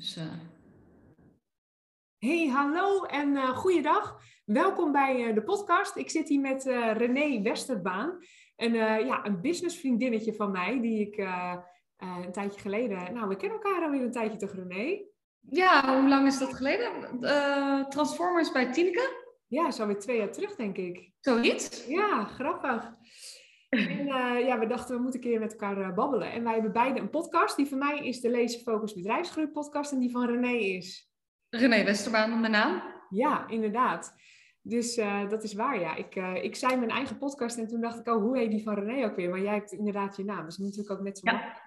Dus, uh... Hey, hallo en uh, goeiedag. Welkom bij uh, de podcast. Ik zit hier met René Westerbaan. Een, ja, een businessvriendinnetje van mij, die ik een tijdje geleden... Nou, we kennen elkaar alweer een tijdje toch, René? Ja, hoe lang is dat geleden? Transformers bij Tineke? Ja, zo weer twee jaar terug, denk ik. Zoiets? Ja, grappig. En uh, ja, we dachten we moeten een keer met elkaar uh, babbelen. En wij hebben beide een podcast. Die van mij is de Lezen Focus Bedrijfsgroei podcast. En die van René is... René Westerbaan, mijn naam. Ja, inderdaad. Dus uh, dat is waar, ja. Ik, ik zei mijn eigen podcast en toen dacht ik, oh, hoe heet die van René ook weer? Maar jij hebt inderdaad je naam. Dus natuurlijk ook net zo ja.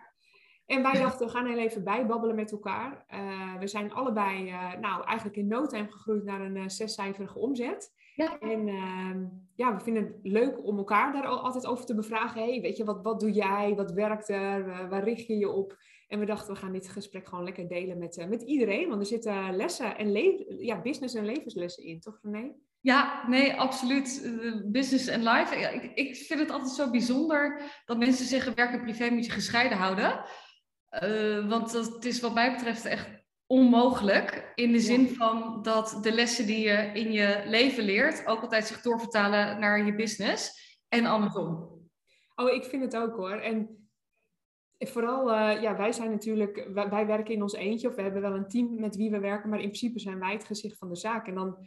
En wij dachten, we gaan heel even bijbabbelen met elkaar. we zijn allebei, nou, eigenlijk in no time gegroeid naar een zescijferige omzet. Ja. En uh, ja, we vinden het leuk om elkaar daar altijd over te bevragen. Hey, weet je, wat, wat doe jij? Wat werkt er? Uh, waar richt je je op? En we dachten, we gaan dit gesprek gewoon lekker delen met, uh, met iedereen. Want er zitten lessen en ja, business- en levenslessen in, toch René? Ja, nee, absoluut. Business en life. Ik, ik vind het altijd zo bijzonder dat mensen zeggen werk en privé moet je gescheiden houden. Want dat is wat mij betreft echt onmogelijk. In de zin van dat de lessen die je in je leven leert ook altijd zich doorvertalen naar je business en andersom. Oh, ik vind het ook hoor. En vooral, uh, ja, wij zijn natuurlijk, wij, wij, werken in ons eentje of we hebben wel een team met wie we werken, maar in principe zijn wij het gezicht van de zaak. En dan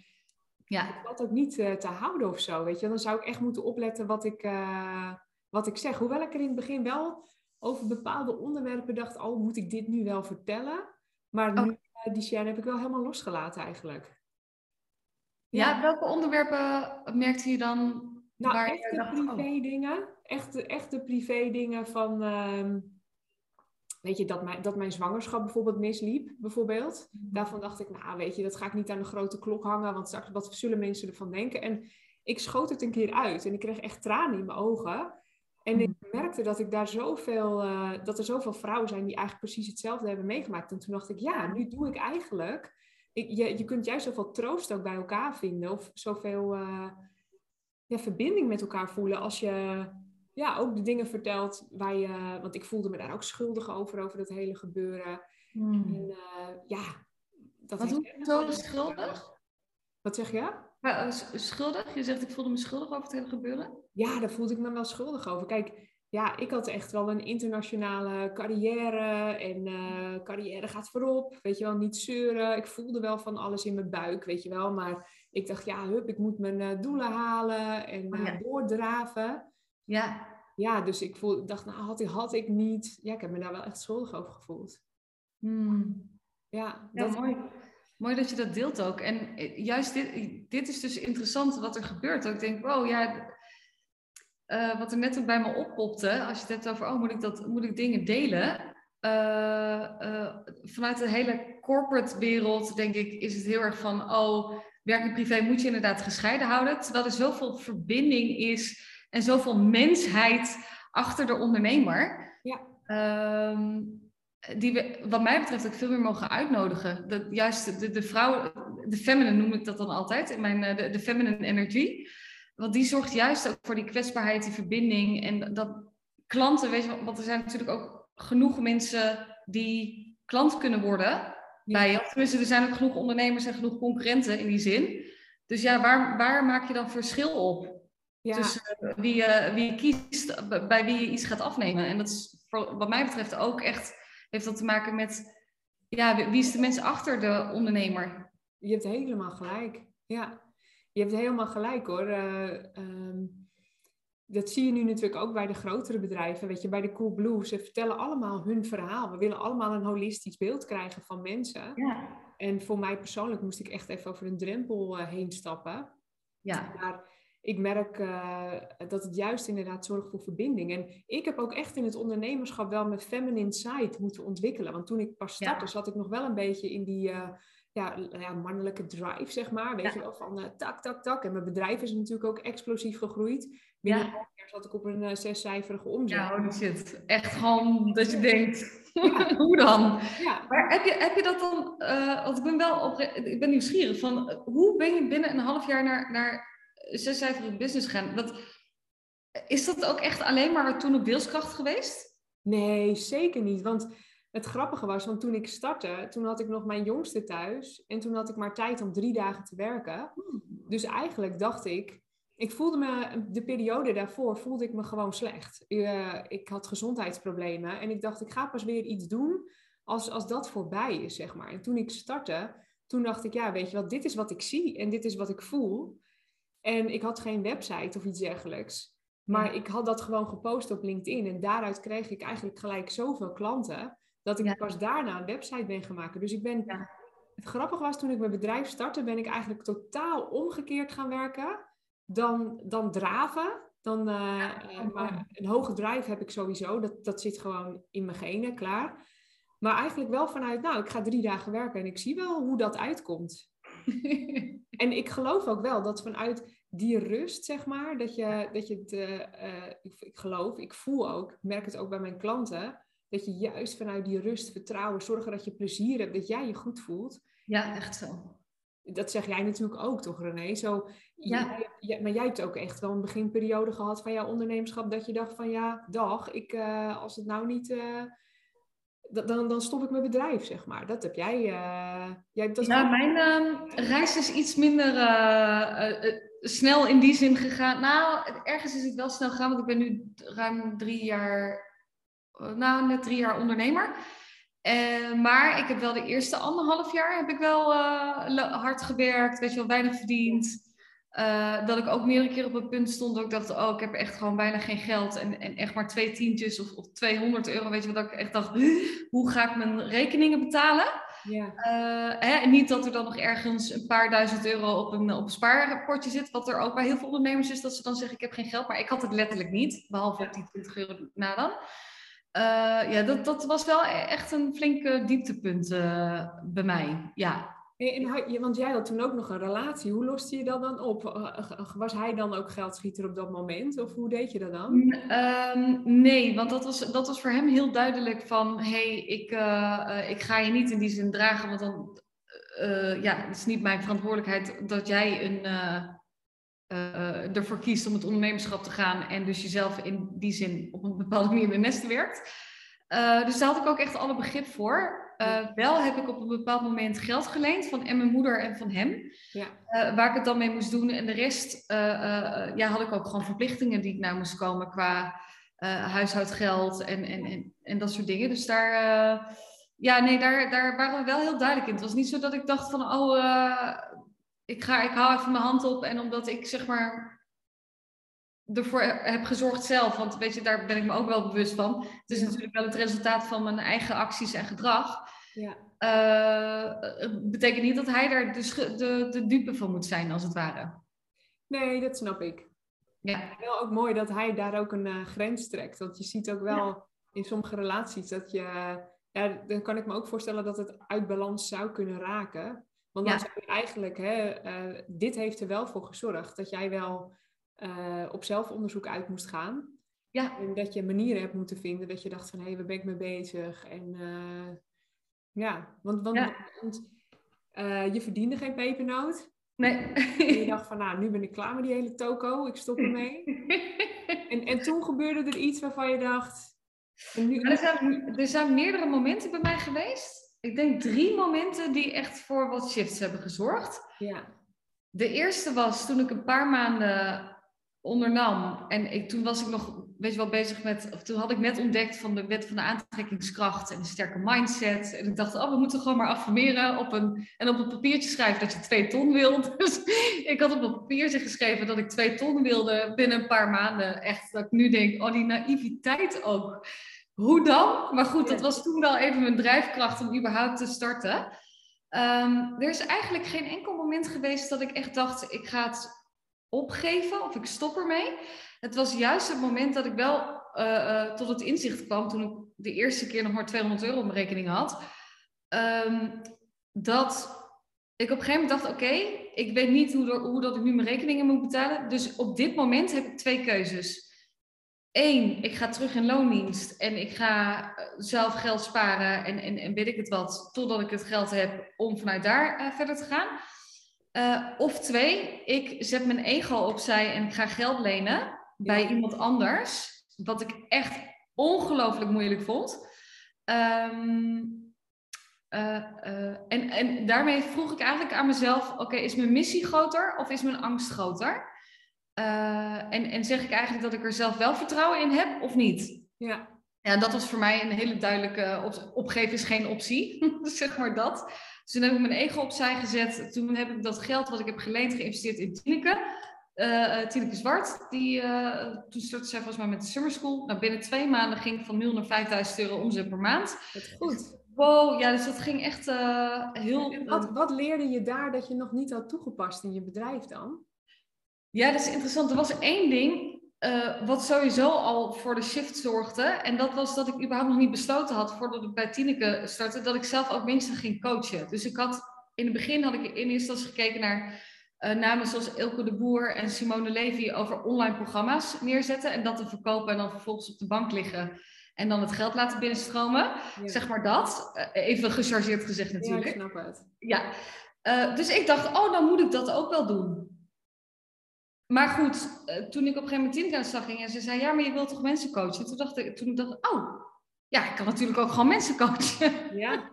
ja. valt ook niet uh, te houden of zo, weet je. Dan zou ik echt moeten opletten wat ik, uh, wat ik zeg. Hoewel ik er in het begin wel over bepaalde onderwerpen dacht, oh, moet ik dit nu wel vertellen? Maar oh. nu, uh, die Shan heb ik wel helemaal losgelaten eigenlijk. Ja, ja welke onderwerpen merkte je dan? Nou, waar echt de privé oh. dingen. Echt, echt de privé dingen van... Uh, weet je, dat mijn, dat mijn zwangerschap bijvoorbeeld misliep, bijvoorbeeld. Mhm. Daarvan dacht ik, nou weet je, dat ga ik niet aan de grote klok hangen, want straks wat zullen mensen ervan denken? En ik schoot het een keer uit en ik kreeg echt tranen in mijn ogen. En ik mm. merkte dat ik daar zoveel, uh, dat er zoveel vrouwen zijn die eigenlijk precies hetzelfde hebben meegemaakt. En toen dacht ik, ja, nu doe ik eigenlijk. Ik, je, je kunt juist zoveel troost ook bij elkaar vinden. Of zoveel uh, ja, verbinding met elkaar voelen. Als je ja, ook de dingen vertelt waar je. Want ik voelde me daar ook schuldig over, over dat hele gebeuren. Mm. En uh, ja, dat Wat doe je zo schuldig? Wat zeg je? Maar, schuldig? Je zegt ik voelde me schuldig over het hele gebeuren? Ja, daar voelde ik me wel schuldig over. Kijk, ja, ik had echt wel een internationale carrière en uh, carrière gaat voorop, weet je wel, niet zeuren. Ik voelde wel van alles in mijn buik, weet je wel, maar ik dacht, ja, hup, ik moet mijn uh, doelen halen en uh, ja. doordraven. Ja. Ja, dus ik voel, dacht, nou, had ik, had ik niet. Ja, ik heb me daar wel echt schuldig over gevoeld. Hmm. Ja, dat... ja, mooi. Mooi dat je dat deelt ook. En juist dit, dit is dus interessant wat er gebeurt. Ik denk, wow, ja, uh, wat er net ook bij me oppopte, als je het hebt over, oh, moet ik, dat, moet ik dingen delen? Uh, uh, vanuit de hele corporate wereld, denk ik, is het heel erg van, oh, werk en privé moet je inderdaad gescheiden houden. Terwijl er zoveel verbinding is en zoveel mensheid achter de ondernemer. Ja. Ehm, die we, wat mij betreft, ook veel meer mogen uitnodigen. Dat juist de, de vrouw, de feminine noem ik dat dan altijd, in mijn, de, de feminine energy. Want die zorgt juist ook voor die kwetsbaarheid, die verbinding. En dat klanten, weet je, want er zijn natuurlijk ook genoeg mensen die klant kunnen worden bij je. Tenminste, er zijn ook genoeg ondernemers en genoeg concurrenten in die zin. Dus ja, waar, waar maak je dan verschil op? Ja. Tussen uh, wie, uh, wie je kiest, bij wie je iets gaat afnemen. En dat is voor, wat mij betreft ook echt, heeft dat te maken met, ja, wie is de mensen achter de ondernemer? Je hebt helemaal gelijk, ja. Je hebt helemaal gelijk hoor. Uh, um, dat zie je nu natuurlijk ook bij de grotere bedrijven. Weet je, bij de Cool Blue. Ze vertellen allemaal hun verhaal. We willen allemaal een holistisch beeld krijgen van mensen. Ja. En voor mij persoonlijk moest ik echt even over een drempel uh, heen stappen. Ja. Maar ik merk uh, dat het juist inderdaad zorgt voor verbinding. En ik heb ook echt in het ondernemerschap wel mijn feminine side moeten ontwikkelen. Want toen ik pas startte, ja. zat ik nog wel een beetje in die ja, ja, mannelijke drive, zeg maar. Weet je wel, van uh, tak, tak, tak. En mijn bedrijf is natuurlijk ook explosief gegroeid. Binnen een jaar zat ik op een zescijferige omzet. Ja, dat zit echt gewoon dat je denkt, hoe dan? Ja. Maar heb je, heb je dat dan, want ik ben wel op, ik ben nieuwsgierig van, hoe ben je binnen een half jaar naar, naar zescijferige business gaan? Dat, is dat ook echt alleen maar toen op wilskracht geweest? Nee, zeker niet. Want het grappige was, want toen ik startte, toen had ik nog mijn jongste thuis. En toen had ik maar tijd om drie dagen te werken. Dus eigenlijk dacht ik, ik voelde me, de periode daarvoor voelde ik me gewoon slecht. Uh, ik had gezondheidsproblemen en ik dacht, ik ga pas weer iets doen als, als dat voorbij is, zeg maar. En toen ik startte, toen dacht ik, ja, weet je wat, dit is wat ik zie en dit is wat ik voel. En ik had geen website of iets dergelijks. Maar ik had dat gewoon gepost op LinkedIn en daaruit kreeg ik eigenlijk gelijk zoveel klanten dat ik pas daarna een website ben gaan maken. Dus ik ben, het grappige was toen ik mijn bedrijf startte, ben ik eigenlijk totaal omgekeerd gaan werken dan, dan draven. Dan, uh, maar een hoge drive heb ik sowieso, dat, dat zit gewoon in mijn genen, klaar. Maar eigenlijk wel vanuit, nou, ik ga drie dagen werken en ik zie wel hoe dat uitkomt. en ik geloof ook wel dat vanuit die rust, zeg maar, dat je, dat je het, uh, ik, ik, geloof, ik voel ook, ik merk het ook bij mijn klanten, dat je juist vanuit die rust, vertrouwen, zorgen dat je plezier hebt, dat jij je goed voelt. Ja, echt zo. Dat zeg jij natuurlijk ook, toch René? Zo, ja. Jij, maar jij hebt ook echt wel een beginperiode gehad van jouw ondernemerschap, dat je dacht van ja, dag, ik, uh, als het nou niet... Uh, dan, dan stop ik mijn bedrijf, zeg maar. Dat heb jij. Uh, jij dat ja, mijn uh, reis is iets minder snel in die zin gegaan. Nou, ergens is het wel snel gegaan, want ik ben nu ruim drie jaar eh, nou, net drie jaar ondernemer. Uh, maar ik heb wel de eerste anderhalf jaar heb ik wel uh, hard gewerkt, weet je wel, weinig verdiend. Dat ik ook meerdere keer op een punt stond dat ik dacht, oh, ik heb echt gewoon bijna geen geld en, en echt maar twee tientjes of, of 200 euro, weet je wat, dat ik echt dacht, hoe ga ik mijn rekeningen betalen? Ja. hè, en niet dat er dan nog ergens een paar duizend euro op een, op een zit, wat er ook bij heel veel ondernemers is, dat ze dan zeggen, ik heb geen geld, maar ik had het letterlijk niet, behalve op die 20 euro na dan. Uh, ja, dat, dat was wel e-, echt een flinke dieptepunt uh, bij mij. Ja. En, want jij had toen ook nog een relatie. Hoe loste je dat dan op? Was hij dan ook geldschieter op dat moment? Of hoe deed je dat dan? Um, nee, want dat was, dat was voor hem heel duidelijk van... hé, hey, ik, ik ga je niet in die zin dragen, want dan... ja, het is niet mijn verantwoordelijkheid dat jij een uh, ervoor kiest om het ondernemerschap te gaan en dus jezelf in die zin op een bepaalde manier in de werkt. Dus daar had ik ook echt alle begrip voor. Uh, wel heb ik op een bepaald moment geld geleend van en mijn moeder en van hem. Ja. waar ik het dan mee moest doen. En de rest ja, had ik ook gewoon verplichtingen die ik naar moest komen qua huishoudgeld en, en, en, en, dat soort dingen. Dus daar, ja, nee, daar, daar waren we wel heel duidelijk in. Het was niet zo dat ik dacht van, oh, ik, ga, ik hou even mijn hand op en omdat ik zeg maar ervoor heb gezorgd zelf, want weet je, daar ben ik me ook wel bewust van. Het is natuurlijk wel het resultaat van mijn eigen acties en gedrag. Ja. Uh, betekent niet dat hij daar de, de, de dupe van moet zijn, als het ware. Nee, dat snap ik. Ja. Wel ook mooi dat hij daar ook een uh, grens trekt. Want je ziet ook wel in sommige relaties dat je. Ja, dan kan ik me ook voorstellen dat het uit balans zou kunnen raken. Want dan ja. zou je eigenlijk, hè, uh, dit heeft er wel voor gezorgd dat jij wel uh, op zelfonderzoek uit moest gaan. Ja. En dat je manieren hebt moeten vinden dat je dacht van, hé, hey, waar ben ik mee bezig? En uh, ja, want, want, ja. want je verdiende geen pepernoot. Nee. En je dacht van, nou, nu ben ik klaar met die hele toko, ik stop ermee. en, en toen gebeurde er iets waarvan je dacht... Nu... Er, zijn, er zijn meerdere momenten bij mij geweest ik denk drie momenten die echt voor wat shifts hebben gezorgd. Ja. De eerste was toen ik een paar maanden ondernam. En ik, toen was ik nog, weet je wel, bezig met... Of toen had ik net ontdekt van de wet van de aantrekkingskracht en een sterke mindset. En ik dacht, oh, we moeten gewoon maar affirmeren op een, en op een papiertje schrijven dat je twee ton wilt. Dus ik had op een papiertje geschreven dat ik twee ton wilde binnen een paar maanden. Echt, dat ik nu denk, oh, die naïviteit ook hoe dan? Maar goed, dat was toen wel even mijn drijfkracht om überhaupt te starten. Um, er is eigenlijk geen enkel moment geweest dat ik echt dacht, ik ga het opgeven of ik stop ermee. Het was juist het moment dat ik wel uh, uh, tot het inzicht kwam toen ik de eerste keer nog maar 200 euro op mijn rekening had. Um, dat ik op een gegeven moment dacht, oké, ik weet niet hoe, hoe dat ik nu mijn rekeningen moet betalen. Dus op dit moment heb ik twee keuzes. Eén, ik ga terug in loondienst en ik ga eh, zelf geld sparen en, en, en weet ik het wat, totdat ik het geld heb om vanuit daar verder te gaan. Uh, of twee, ik zet mijn ego opzij en ik ga geld lenen bij iemand anders, wat ik echt ongelooflijk moeilijk vond. Ehm, eh, eh, en, en daarmee vroeg ik eigenlijk aan mezelf: oké, is mijn missie groter of is mijn angst groter? Eh, en, en zeg ik eigenlijk dat ik er zelf wel vertrouwen in heb of niet? Ja. Ja, dat was voor mij een hele duidelijke op, opgeven is geen optie, zeg maar dat. Dus toen heb ik mijn ego opzij gezet. Toen heb ik dat geld wat ik heb geleend geïnvesteerd in Tineke. Uh, Tineke Zwart, die, uh, toen startte zij volgens mij met de Summer School. Nou, binnen twee maanden ging ik van 0 naar 5000 euro omzet per maand. Dat goed. Wow, ja, dus dat ging echt uh, heel... En wat, wat leerde je daar dat je nog niet had toegepast in je bedrijf dan? Ja, dat is interessant. Er was één ding uh, wat sowieso al voor de shift zorgde. En dat was dat ik überhaupt nog niet besloten had, voordat ik bij Tineke startte, dat ik zelf ook mensen ging coachen. Dus ik had, in het begin had ik in eerste instantie gekeken naar uh, namen zoals Ilke de Boer en Simone Levy over online programma's neerzetten. En dat te verkopen en dan vervolgens op de bank liggen. En dan het geld laten binnenstromen. Ja. Zeg maar dat. Uh, even gechargeerd gezegd natuurlijk. Ja, ik snap het. Ja. dus ik dacht, oh, dan moet ik dat ook wel doen. Maar goed, uh, toen ik op een gegeven moment slag ging en ze zei, ja, maar je wilt toch mensen coachen? Toen dacht ik, toen dacht ik, oh, ja, ik kan natuurlijk ook gewoon mensen coachen. Ja.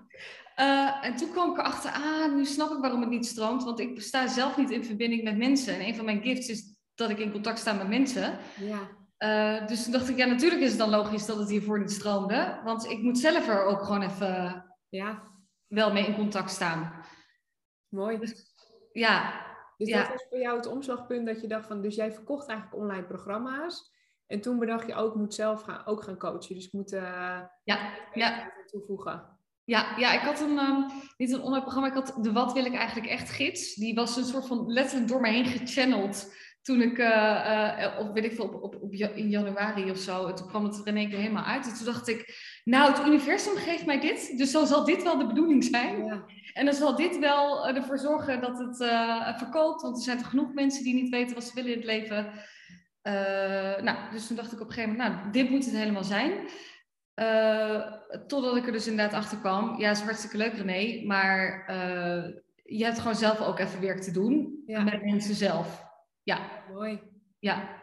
uh, en toen kwam ik erachter, ah, nu snap ik waarom het niet stroomt, want ik sta zelf niet in verbinding met mensen. En een van mijn gifts is dat ik in contact sta met mensen. Ja. Uh, dus toen dacht ik, ja, natuurlijk is het dan logisch dat het hiervoor niet stroomde, want ik moet zelf er ook gewoon even ja. wel mee in contact staan. Mooi. Dus, ja, dus ja. dat was voor jou het omslagpunt dat je dacht van, dus jij verkocht eigenlijk online programma's. En toen bedacht je ook, ik moet zelf gaan, ook gaan coachen. Dus ik moet uh, ja, ja. toevoegen. Ja, ja, ik had een, um, niet een online programma, ik had de Wat wil ik eigenlijk echt gids. Die was een soort van letterlijk door me heen gechanneld toen ik, uh, op, weet ik veel, op, op, op, in januari of zo, en toen kwam het er in één keer helemaal uit. En toen dacht ik, nou, het universum geeft mij dit, dus dan zal dit wel de bedoeling zijn. Ja. En dan zal dit wel uh, ervoor zorgen dat het uh, verkoopt, want er zijn toch genoeg mensen die niet weten wat ze willen in het leven. Uh, nou, dus toen dacht ik op een gegeven moment, nou, dit moet het helemaal zijn. totdat ik er dus inderdaad achter kwam, ja, is hartstikke leuk René, maar je hebt gewoon zelf ook even werk te doen ja. met mensen zelf. Ja. Mooi. Ja.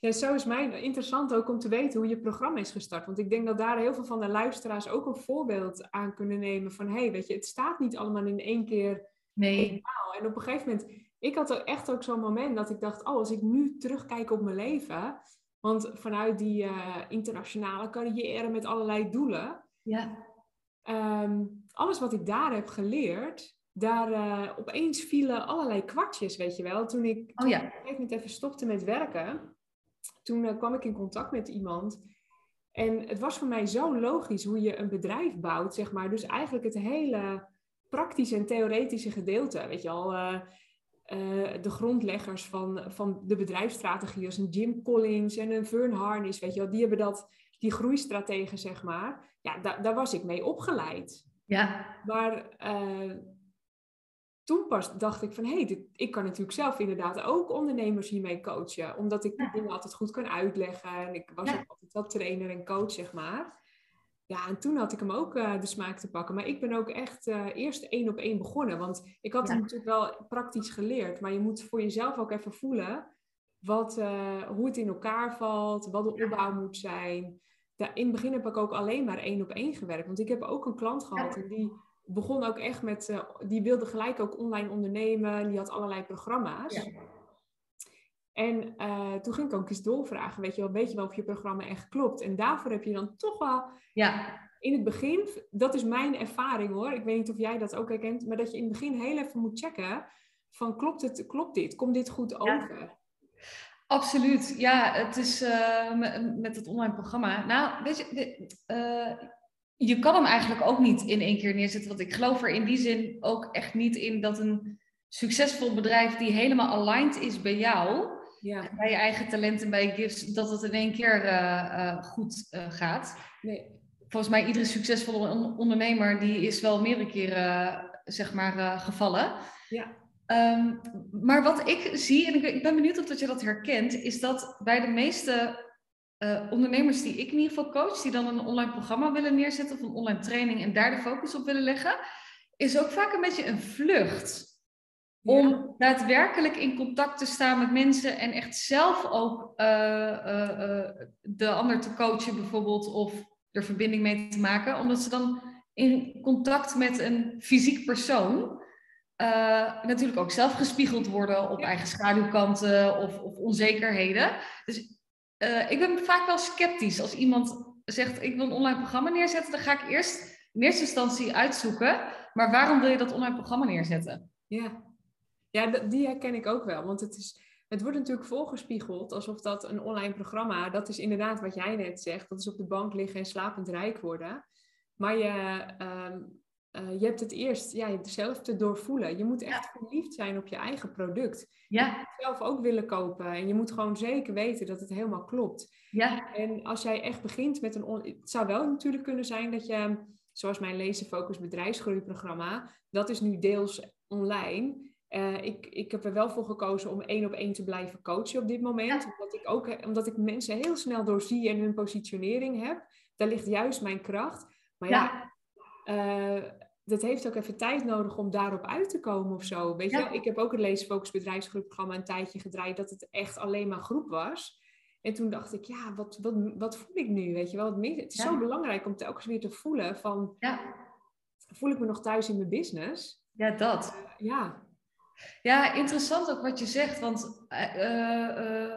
Ja, zo is mij interessant ook om te weten hoe je programma is gestart. Want ik denk dat daar heel veel van de luisteraars ook een voorbeeld aan kunnen nemen van... hé, hey, weet je, het staat niet allemaal in één keer nee. En op een gegeven moment... Ik had er echt ook zo'n moment dat ik dacht... oh, als ik nu terugkijk op mijn leven... want vanuit die uh, internationale carrière met allerlei doelen... Ja. Um, alles wat ik daar heb geleerd daar uh, opeens vielen allerlei kwartjes, weet je wel. Toen ik oh, ja. op een gegeven moment even stopte met werken, toen uh, kwam ik in contact met iemand. En het was voor mij zo logisch hoe je een bedrijf bouwt, zeg maar. Dus eigenlijk het hele praktische en theoretische gedeelte, weet je al. Uh, de grondleggers van, van de bedrijfsstrategie, als een Jim Collins en een Vern Harnish, weet je wel, die hebben dat, die groeistrategen, zeg maar. Ja, da daar was ik mee opgeleid. Ja. Maar toen pas dacht ik van, hé, hey, ik kan natuurlijk zelf inderdaad ook ondernemers hiermee coachen. Omdat ik die dingen altijd goed kan uitleggen. En ik was Ja. ook altijd wel trainer en coach, zeg maar. Ja, en toen had ik hem ook eh, de smaak te pakken. Maar ik ben ook echt eh, eerst één op één begonnen. Want ik had Ja. het natuurlijk wel praktisch geleerd. Maar je moet voor jezelf ook even voelen wat, eh, hoe het in elkaar valt. Wat de opbouw moet zijn. Da- in het begin heb ik ook alleen maar één op één gewerkt. Want ik heb ook een klant gehad en die begon ook echt met, eh, die wilde gelijk ook online ondernemen. En die had allerlei programma's. Ja. En eh, toen ging ik ook eens doorvragen, weet je wel, weet je wel of je programma echt klopt? En daarvoor heb je dan toch wel Ja. in het begin, dat is mijn ervaring hoor, ik weet niet of jij dat ook herkent, maar dat je in het begin heel even moet checken van klopt, het, klopt dit? Komt dit goed Ja. over? Absoluut, ja, het is eh, met, met het online programma. Nou, weet je, de- je kan hem eigenlijk ook niet in één keer neerzetten. Want ik geloof er in die zin ook echt niet in dat een succesvol bedrijf die helemaal aligned is bij jou, Ja, bij je eigen talenten, bij je gifts, dat het in één keer eh, eh, goed eh, gaat. nee. Volgens mij, iedere succesvolle on- ondernemer die is wel meerdere keren zeg maar, gevallen. Ja. Ehm, maar wat ik zie, en ik ben benieuwd of dat je dat herkent, is dat bij de meeste eh, ondernemers die ik in ieder geval coach, die dan een online programma willen neerzetten of een online training en daar de focus op willen leggen, is ook vaak een beetje een vlucht. Om daadwerkelijk in contact te staan met mensen en echt zelf ook eh, eh, de ander te coachen bijvoorbeeld. Of er verbinding mee te maken, omdat ze dan in contact met een fysiek persoon uh, natuurlijk ook zelf gespiegeld worden op eigen schaduwkanten of, of onzekerheden. Dus uh, ik ben vaak wel sceptisch als iemand zegt ik wil een online programma neerzetten, dan ga ik eerst in eerste instantie uitzoeken, maar waarom wil je dat online programma neerzetten? Ja, ja die herken ik ook wel, want het is het wordt natuurlijk volgespiegeld alsof dat een online programma, dat is inderdaad wat jij net zegt, dat is op de bank liggen en slapend rijk worden. Maar je, uh, je hebt het eerst ja, zelf te doorvoelen. Je moet echt verliefd zijn op je eigen product. Ja. Je moet het zelf ook willen kopen. En je moet gewoon zeker weten dat het helemaal klopt. Ja. En als jij echt begint met een... Het zou wel natuurlijk kunnen zijn dat je, zoals mijn Lezen Focus bedrijfsgroeiprogramma, dat is nu deels online. Uh, ik, ik heb er wel voor gekozen om één op één te blijven coachen op dit moment. Omdat, ik ook, omdat ik mensen heel snel doorzie en hun positionering heb. Daar ligt juist mijn kracht. Maar ja, ja uh, dat heeft ook even tijd nodig om daarop uit te komen of zo. Weet je, ik heb ook het Leesfocus bedrijfsgroepprogramma een tijdje gedraaid dat het echt alleen maar groep was. En toen dacht ik, ja, wat, wat, wat voel ik nu? Weet je wel, het, is zo belangrijk om telkens weer te voelen van, voel ik me nog thuis in mijn business? Ja, dat. Uh, ja, ja, interessant ook wat je zegt, want uh,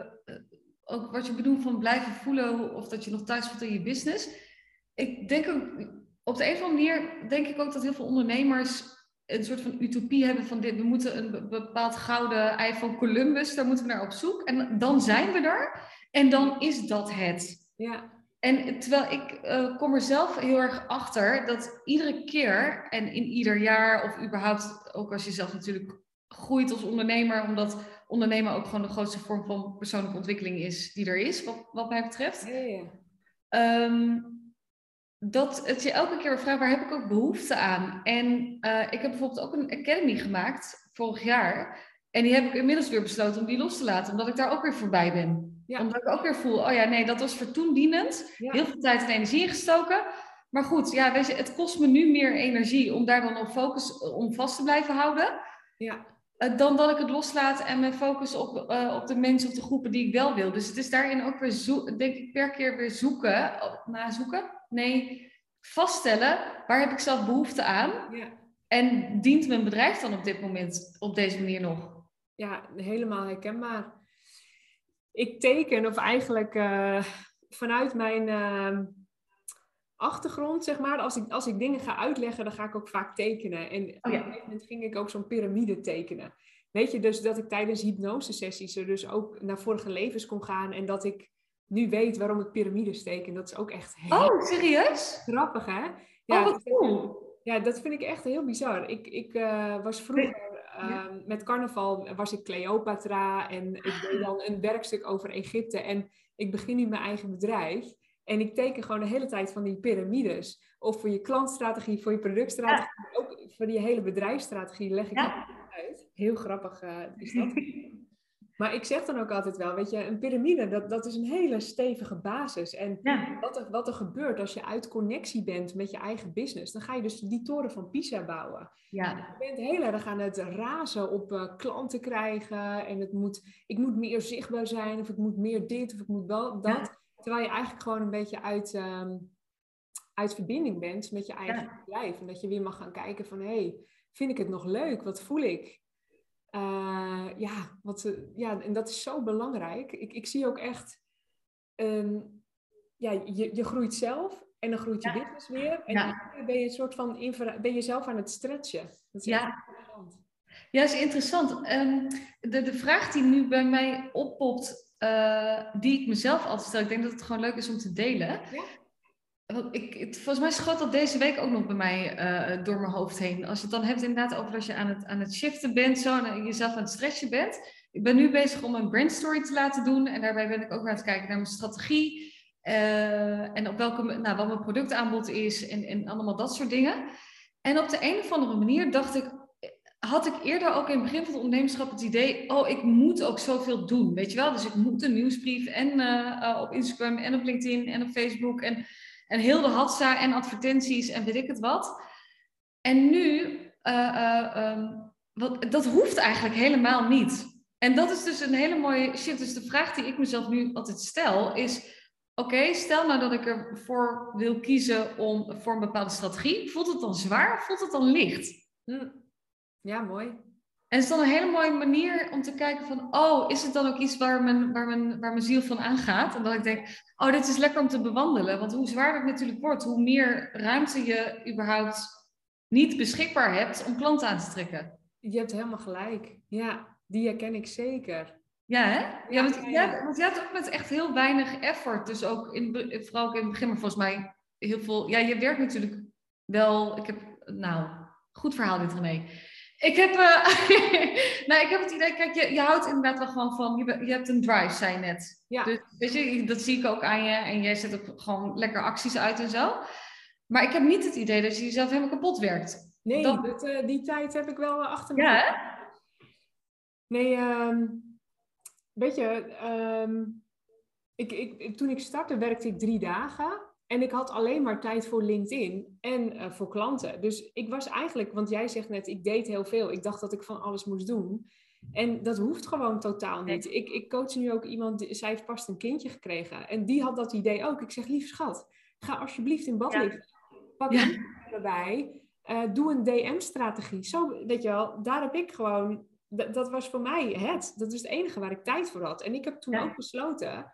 ook wat je bedoelt van blijven voelen of dat je nog thuis voelt in je business. Ik denk ook, op de een of andere manier denk ik ook dat heel veel ondernemers een soort van utopie hebben van dit. We moeten een bepaald gouden ei van Columbus, daar moeten we naar op zoek. En dan zijn we er en dan is dat het. Ja. En terwijl ik uh, kom er zelf heel erg achter dat iedere keer en in ieder jaar, of überhaupt ook als je zelf natuurlijk groeit als ondernemer, omdat ondernemen ook gewoon de grootste vorm van persoonlijke ontwikkeling is die er is, wat, wat mij betreft. Ja, ja. Ehm, dat het je elke keer vraagt, waar heb ik ook behoefte aan? En uh, ik heb bijvoorbeeld ook een academy gemaakt vorig jaar. En die heb ik inmiddels weer besloten om die los te laten, omdat ik daar ook weer voorbij ben. Ja. Omdat ik ook weer voel, oh ja, nee, dat was voor toen dienend. Heel veel tijd en energie ingestoken. Maar goed, ja, weet je, het kost me nu meer energie om daar dan op focus om vast te blijven houden. Ja. Eh, dan dat ik het loslaat en me focus op, uh, op de mensen of de groepen die ik wel wil. Dus het is daarin ook weer, zo, denk ik, per keer weer zoeken, nazoeken. Nee, vaststellen, waar heb ik zelf behoefte aan? Ja. En dient mijn bedrijf dan op dit moment op deze manier nog? Ja, helemaal herkenbaar. Ik teken, of eigenlijk uh, vanuit mijn ehm, achtergrond, zeg maar. Als ik, als ik dingen ga uitleggen, dan ga ik ook vaak tekenen. En oh, op een gegeven moment ging ik ook zo'n piramide tekenen. Weet je, dus dat ik tijdens hypnosesessies er dus ook naar vorige levens kon gaan. En dat ik nu weet waarom ik piramides teken. Dat is ook echt heel oh, serieus? grappig, hè? Ja, oh, wat cool. Ja, dat vind ik echt heel bizar. Ik, ik uh, was vroeger ehm, met carnaval was ik Cleopatra en ik deed dan een werkstuk over Egypte. En ik begin nu mijn eigen bedrijf. En ik teken gewoon de hele tijd van die piramides. Of voor je klantstrategie, voor je productstrategie, ook voor die hele bedrijfsstrategie leg ik ja. uit. Heel grappig uh, is dat. maar ik zeg dan ook altijd wel, weet je, een piramide, dat, dat is een hele stevige basis. En wat, er, wat er gebeurt als je uit connectie bent met je eigen business, dan ga je dus die toren van Pisa bouwen. Ja. Je bent heel erg aan het razen op uh, klanten krijgen en het moet, ik moet meer zichtbaar zijn, of ik moet meer dit, of ik moet wel dat. Terwijl je eigenlijk gewoon een beetje uit, ehm, uit verbinding bent met je eigen ja. bedrijf. En dat je weer mag gaan kijken van, hé, hey, vind ik het nog leuk? Wat voel ik? Uh, ja, wat, ja, en dat is zo belangrijk. Ik, ik zie ook echt, um, ja, je, je groeit zelf en dan groeit je ja. business weer. En dan ben je een soort van, ben je zelf aan het stretchen. Dat is ja. interessant. Ja, dat is interessant. Um, de, de vraag die nu bij mij oppopt, uh, die ik mezelf altijd stel. Ik denk dat het gewoon leuk is om te delen. Ja? Ik, volgens mij schoot dat deze week ook nog bij mij uh, door mijn hoofd heen. Als je het dan hebt inderdaad over als je aan het, aan het shiften bent, zo, en jezelf aan het stretchen bent. Ik ben nu bezig om een brandstory te laten doen. En daarbij ben ik ook aan het kijken naar mijn strategie. Uh, en op welke, nou, wat mijn productaanbod is en, en allemaal dat soort dingen. En op de een of andere manier dacht ik, had ik eerder ook in het begin van het ondernemerschap het idee, oh, ik moet ook zoveel doen, weet je wel? Dus ik moet een nieuwsbrief en uh, op Instagram en op LinkedIn en op Facebook en, en heel de hatsa en advertenties en weet ik het wat. En nu, uh, um, wat, dat hoeft eigenlijk helemaal niet. En dat is dus een hele mooie shit. Dus de vraag die ik mezelf nu altijd stel is, oké, stel nou dat ik ervoor wil kiezen om, voor een bepaalde strategie. Voelt het dan zwaar? Voelt het dan licht? Hm. Ja, mooi. En het is dan een hele mooie manier om te kijken van, oh, is het dan ook iets waar mijn, waar mijn, waar mijn ziel van aangaat? En dat ik denk, oh, dit is lekker om te bewandelen. Want hoe zwaarder het natuurlijk wordt, hoe meer ruimte je überhaupt niet beschikbaar hebt om klanten aan te trekken. Je hebt helemaal gelijk. Ja, die herken ik zeker. Ja, hè? Ja, want, ja, want je hebt ook met echt heel weinig effort. Dus ook in, vooral ook in het begin, maar volgens mij heel veel. Ja, je werkt natuurlijk wel. Ik heb, nou, goed verhaal dit, René. Ik heb, uh, nou, ik heb het idee, kijk, je, je houdt inderdaad wel gewoon van, je, je hebt een drive, zei je net. Ja. Dus weet je, dat zie ik ook aan je. En jij zet ook gewoon lekker acties uit en zo. Maar ik heb niet het idee dat je jezelf helemaal kapot werkt. Nee, dat, uh, die tijd heb ik wel achter me. Ja, hè? Nee, um, weet je, ehm, ik, ik, toen ik startte werkte ik drie dagen. En ik had alleen maar tijd voor LinkedIn en uh, voor klanten. Dus ik was eigenlijk, want jij zegt net, ik deed heel veel. Ik dacht dat ik van alles moest doen. En dat hoeft gewoon totaal niet. Ik, ik coach nu ook iemand, die, zij heeft pas een kindje gekregen. En die had dat idee ook. Ik zeg, lief schat, ga alsjeblieft in bad ja. liggen. Pak ja. erbij. Uh, doe een DM-strategie. Zo, weet je wel, daar heb ik gewoon dat was voor mij het. Dat is het enige waar ik tijd voor had. En ik heb toen ook besloten,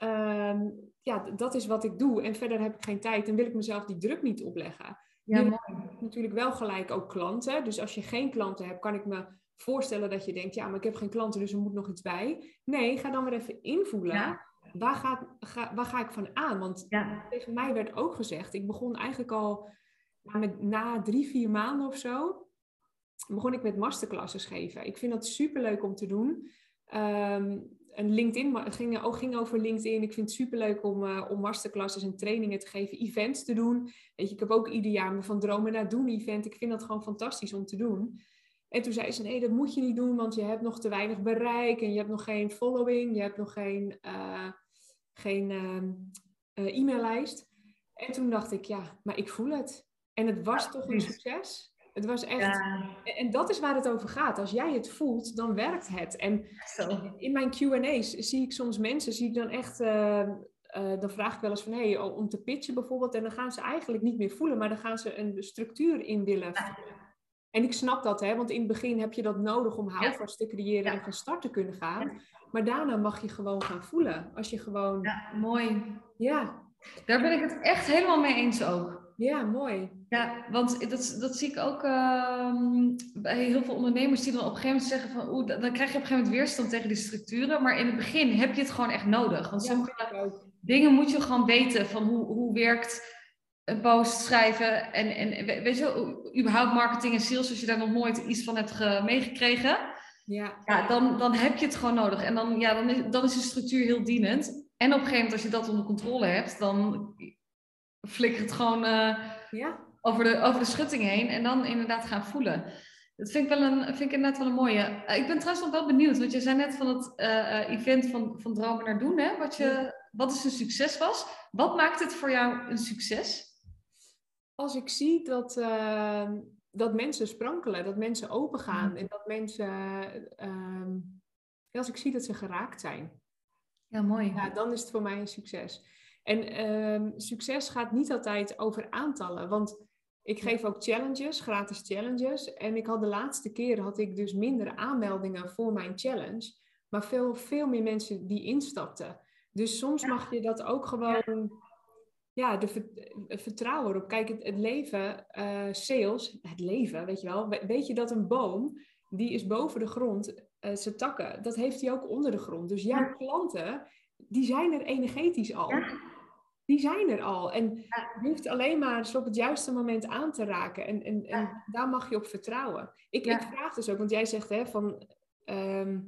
ehm, ja, dat is wat ik doe. En verder heb ik geen tijd en wil ik mezelf die druk niet opleggen. Ja, mooi. Natuurlijk wel gelijk ook klanten. Dus als je geen klanten hebt, kan ik me voorstellen dat je denkt, ja, maar ik heb geen klanten, dus er moet nog iets bij. Nee, ga dan maar even invoelen. Waar, ga, ga, waar ga ik van aan? Want tegen mij werd ook gezegd, ik begon eigenlijk al met, na drie, vier maanden of zo, begon ik met masterclasses geven. Ik vind dat super leuk om te doen. Um, een LinkedIn, het ging, ook ging over LinkedIn. Ik vind het super leuk om, uh, om masterclasses en trainingen te geven, events te doen. Weet je, ik heb ook ieder jaar me van dromen naar doen event. Ik vind dat gewoon fantastisch om te doen. En toen zei ze, nee, dat moet je niet doen, want je hebt nog te weinig bereik en je hebt nog geen following, je hebt nog geen, uh, geen uh, e-maillijst. En toen dacht ik, ja, maar ik voel het. En het was toch een succes. Het was echt. En dat is waar het over gaat. Als jij het voelt, dan werkt het. En in mijn QA's zie ik soms mensen, zie ik dan echt. Uh, dan vraag ik wel eens van hey, om te pitchen bijvoorbeeld. En dan gaan ze eigenlijk niet meer voelen, maar dan gaan ze een structuur in willen. En ik snap dat, hè, want in het begin heb je dat nodig om houvast te creëren en van start te kunnen gaan. Maar daarna mag je gewoon gaan voelen. Als je gewoon. Ja, mooi. Ja. Daar ben ik het echt helemaal mee eens ook. Ja, mooi. Ja, want dat, dat zie ik ook ehm, bij heel veel ondernemers die dan op een gegeven moment zeggen van oeh, dan krijg je op een gegeven moment weerstand tegen die structuren. Maar in het begin heb je het gewoon echt nodig. Want sommige dingen moet je gewoon weten van hoe, hoe werkt een post schrijven en, en weet je, überhaupt marketing en sales, als je daar nog nooit iets van hebt meegekregen. Ja. ja dan, dan heb je het gewoon nodig. En dan, ja, dan, is, dan is de structuur heel dienend. En op een gegeven moment, als je dat onder controle hebt, dan flikker het gewoon uh, ja. over, de, over de schutting heen en dan inderdaad gaan voelen. Dat vind ik, wel een, vind ik inderdaad wel een mooie. Uh, ik ben trouwens nog wel benieuwd, want je zei net van het uh, event van, van Dromen naar Doen, hè? Wat, je, wat is een succes was. Wat maakt het voor jou een succes? Als ik zie dat, ehm, dat mensen sprankelen, dat mensen open gaan en dat mensen, ehm, als ik zie dat ze geraakt zijn. Ja, mooi. Ja, dan is het voor mij een succes. En ehm, succes gaat niet altijd over aantallen, want ik geef ook challenges, gratis challenges. En ik had de laatste keer had ik dus minder aanmeldingen voor mijn challenge, maar veel, veel meer mensen die instapten. Dus soms mag je dat ook gewoon, ja, de vertrouwen erop. Kijk, het, het leven, uh, sales, het leven, weet je wel. Weet je dat een boom, die is boven de grond, uh, zijn takken, dat heeft hij ook onder de grond. Dus jouw klanten, die zijn er energetisch al. Die zijn er al. En je hoeft alleen maar ze op het juiste moment aan te raken. En, en, en daar mag je op vertrouwen. Ik, ik vraag dus ook, want jij zegt hè, van... Ehm,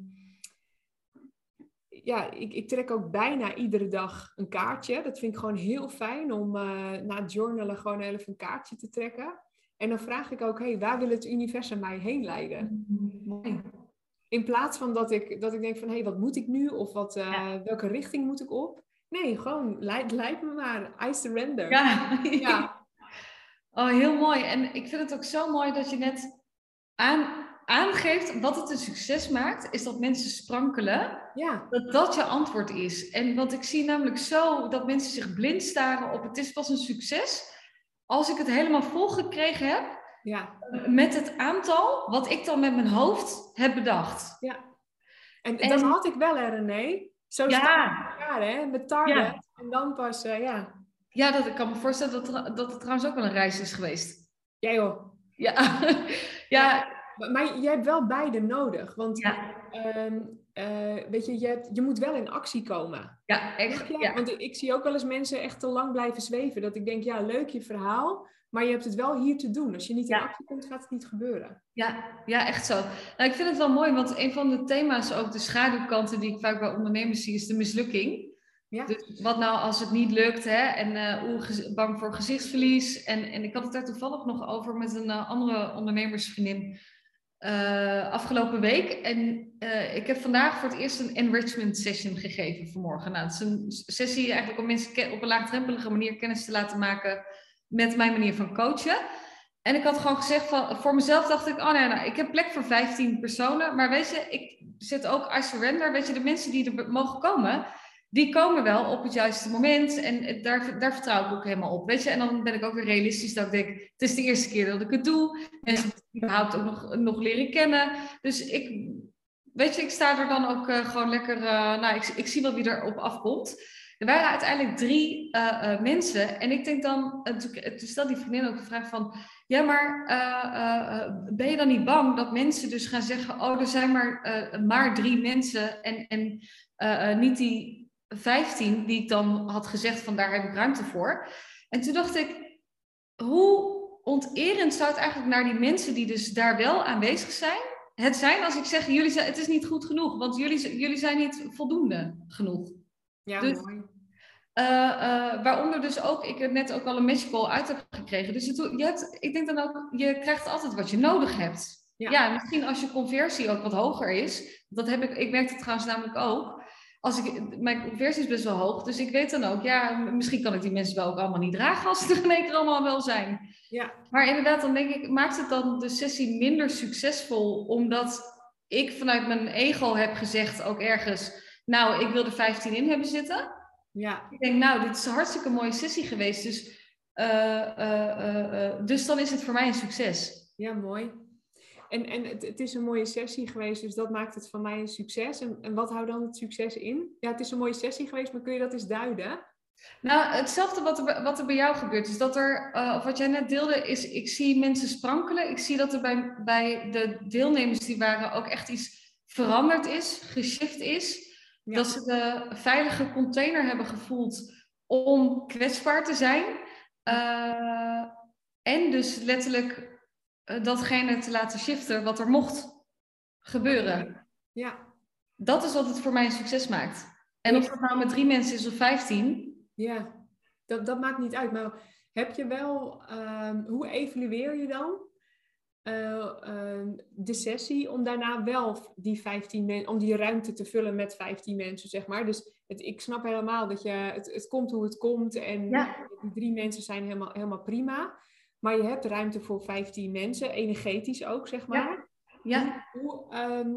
ja, ik, ik, trek ook bijna iedere dag een kaartje. Dat vind ik gewoon heel fijn om uh, na het journalen gewoon even een kaartje te trekken. En dan vraag ik ook, hey, waar wil het universum mij heen leiden? In plaats van dat ik, dat ik denk van, hé, hey, wat moet ik nu? Of wat, uh, welke richting moet ik op? Nee, gewoon, leid, leid me maar. I surrender. Ja. ja. Oh, heel mooi. En ik vind het ook zo mooi dat je net aan, aangeeft wat het een succes maakt, is dat mensen sprankelen. Ja. Dat dat je antwoord is. En want ik zie namelijk zo dat mensen zich blind staren op het is pas een succes. Als ik het helemaal volgekregen heb Ja. met het aantal wat ik dan met mijn hoofd heb bedacht. ja. En, En- dat had ik wel, hè, René. Zo Ja. staan elkaar, hè? Met target. Ja. En dan pas, eh, ja. Ja, dat, ik kan me voorstellen dat, dat het trouwens ook wel een reis is geweest. Ja, joh. Ja, ja, Maar, maar je hebt wel beide nodig. Want ja, ehm, eh, weet je, je, hebt, je moet wel in actie komen. ja, echt. Ja. Want ik zie ook wel eens mensen echt te lang blijven zweven. Dat ik denk, ja, leuk je verhaal. Maar je hebt het wel hier te doen. Als je niet in Ja. actie komt, gaat het niet gebeuren. Ja, ja, echt zo. Nou, ik vind het wel mooi, want een van de thema's, ook de schaduwkanten die ik vaak bij ondernemers zie, is de mislukking. Ja. Dus wat nou als het niet lukt, hè? En eh, gez- bang voor gezichtsverlies. En, en ik had het daar toevallig nog over met een eh, andere ondernemersvriendin eh, afgelopen week. En ik heb vandaag voor het eerst een enrichment session gegeven vanmorgen. Nou, het is een sessie eigenlijk om mensen op een laagdrempelige manier kennis te laten maken met mijn manier van coachen. En ik had gewoon gezegd van, voor mezelf dacht ik, oh nee, nou, ik heb plek voor 15 personen. Maar weet je, ik zit ook I surrender. Weet je, de mensen die er mogen komen, die komen wel op het juiste moment. En daar, daar vertrouw ik ook helemaal op. Weet je, en dan ben ik ook weer realistisch dat ik denk, het is de eerste keer dat ik het doe. Mensen überhaupt ook nog, nog leren kennen. Dus ik, weet je, ik sta er dan ook eh, gewoon lekker, eh, nou, ik, ik zie wel wie er op afkomt. Er waren uiteindelijk drie eh, eh, mensen. En ik denk dan, en toen, stelde die vriendin ook de vraag van, ja, maar ben je dan niet bang dat mensen dus gaan zeggen, oh, er zijn maar, maar drie mensen en, en niet die vijftien die ik dan had gezegd van daar heb ik ruimte voor. En toen dacht ik, hoe onterend zou het eigenlijk naar die mensen die dus daar wel aanwezig zijn, het zijn als ik zeg, jullie zijn, het is niet goed genoeg, want jullie, jullie zijn niet voldoende genoeg. Ja, Dus- mooi. Eh, eh, waaronder dus ook, ik er net ook al een matchcall uit heb gekregen. Dus het, je hebt, ik denk dan ook, je krijgt altijd wat je nodig hebt. Ja. Ja. misschien als je conversie ook wat hoger is. Dat heb ik, ik merk het trouwens namelijk ook. Als ik, mijn conversie is best wel hoog, dus ik weet dan ook, ja, misschien kan ik die mensen wel ook allemaal niet dragen als ze er in één keer allemaal wel zijn. Ja. Maar inderdaad, dan denk ik, maakt het dan de sessie minder succesvol, omdat ik vanuit mijn ego heb gezegd, ook ergens, nou, ik wil er 15 in hebben zitten. Ja. Ik denk, nou, dit is een hartstikke mooie sessie geweest. Dus, eh, eh, eh, dus dan is het voor mij een succes. Ja, mooi. En, en het, het is een mooie sessie geweest, dus dat maakt het van mij een succes. En, en wat houdt dan het succes in? Ja, het is een mooie sessie geweest, maar kun je dat eens duiden? Nou, hetzelfde wat er, bij- wat er bij jou gebeurt. Dus dat er, of wat jij net deelde, is ik zie mensen sprankelen. Ik zie dat er bij, bij de deelnemers die waren ook echt iets veranderd is, geshift is. Ja. Dat ze de veilige container hebben gevoeld om kwetsbaar te zijn. Eh, en dus letterlijk eh, datgene te laten shiften wat er mocht gebeuren. Ja, Dat is wat het voor mij een succes maakt. En of het nou met drie mensen is of vijftien. ja. Dat, dat maakt niet uit. Maar heb je wel, ehm, hoe evalueer je dan eh, ehm, de sessie om daarna wel die 15 mensen, om die ruimte te vullen met 15 mensen, zeg maar. Dus het, ik snap helemaal dat je, het, het komt hoe het komt en Ja. die drie mensen zijn helemaal, helemaal prima. Maar je hebt ruimte voor 15 mensen, energetisch ook, zeg maar. Ja, Hoe, ehm,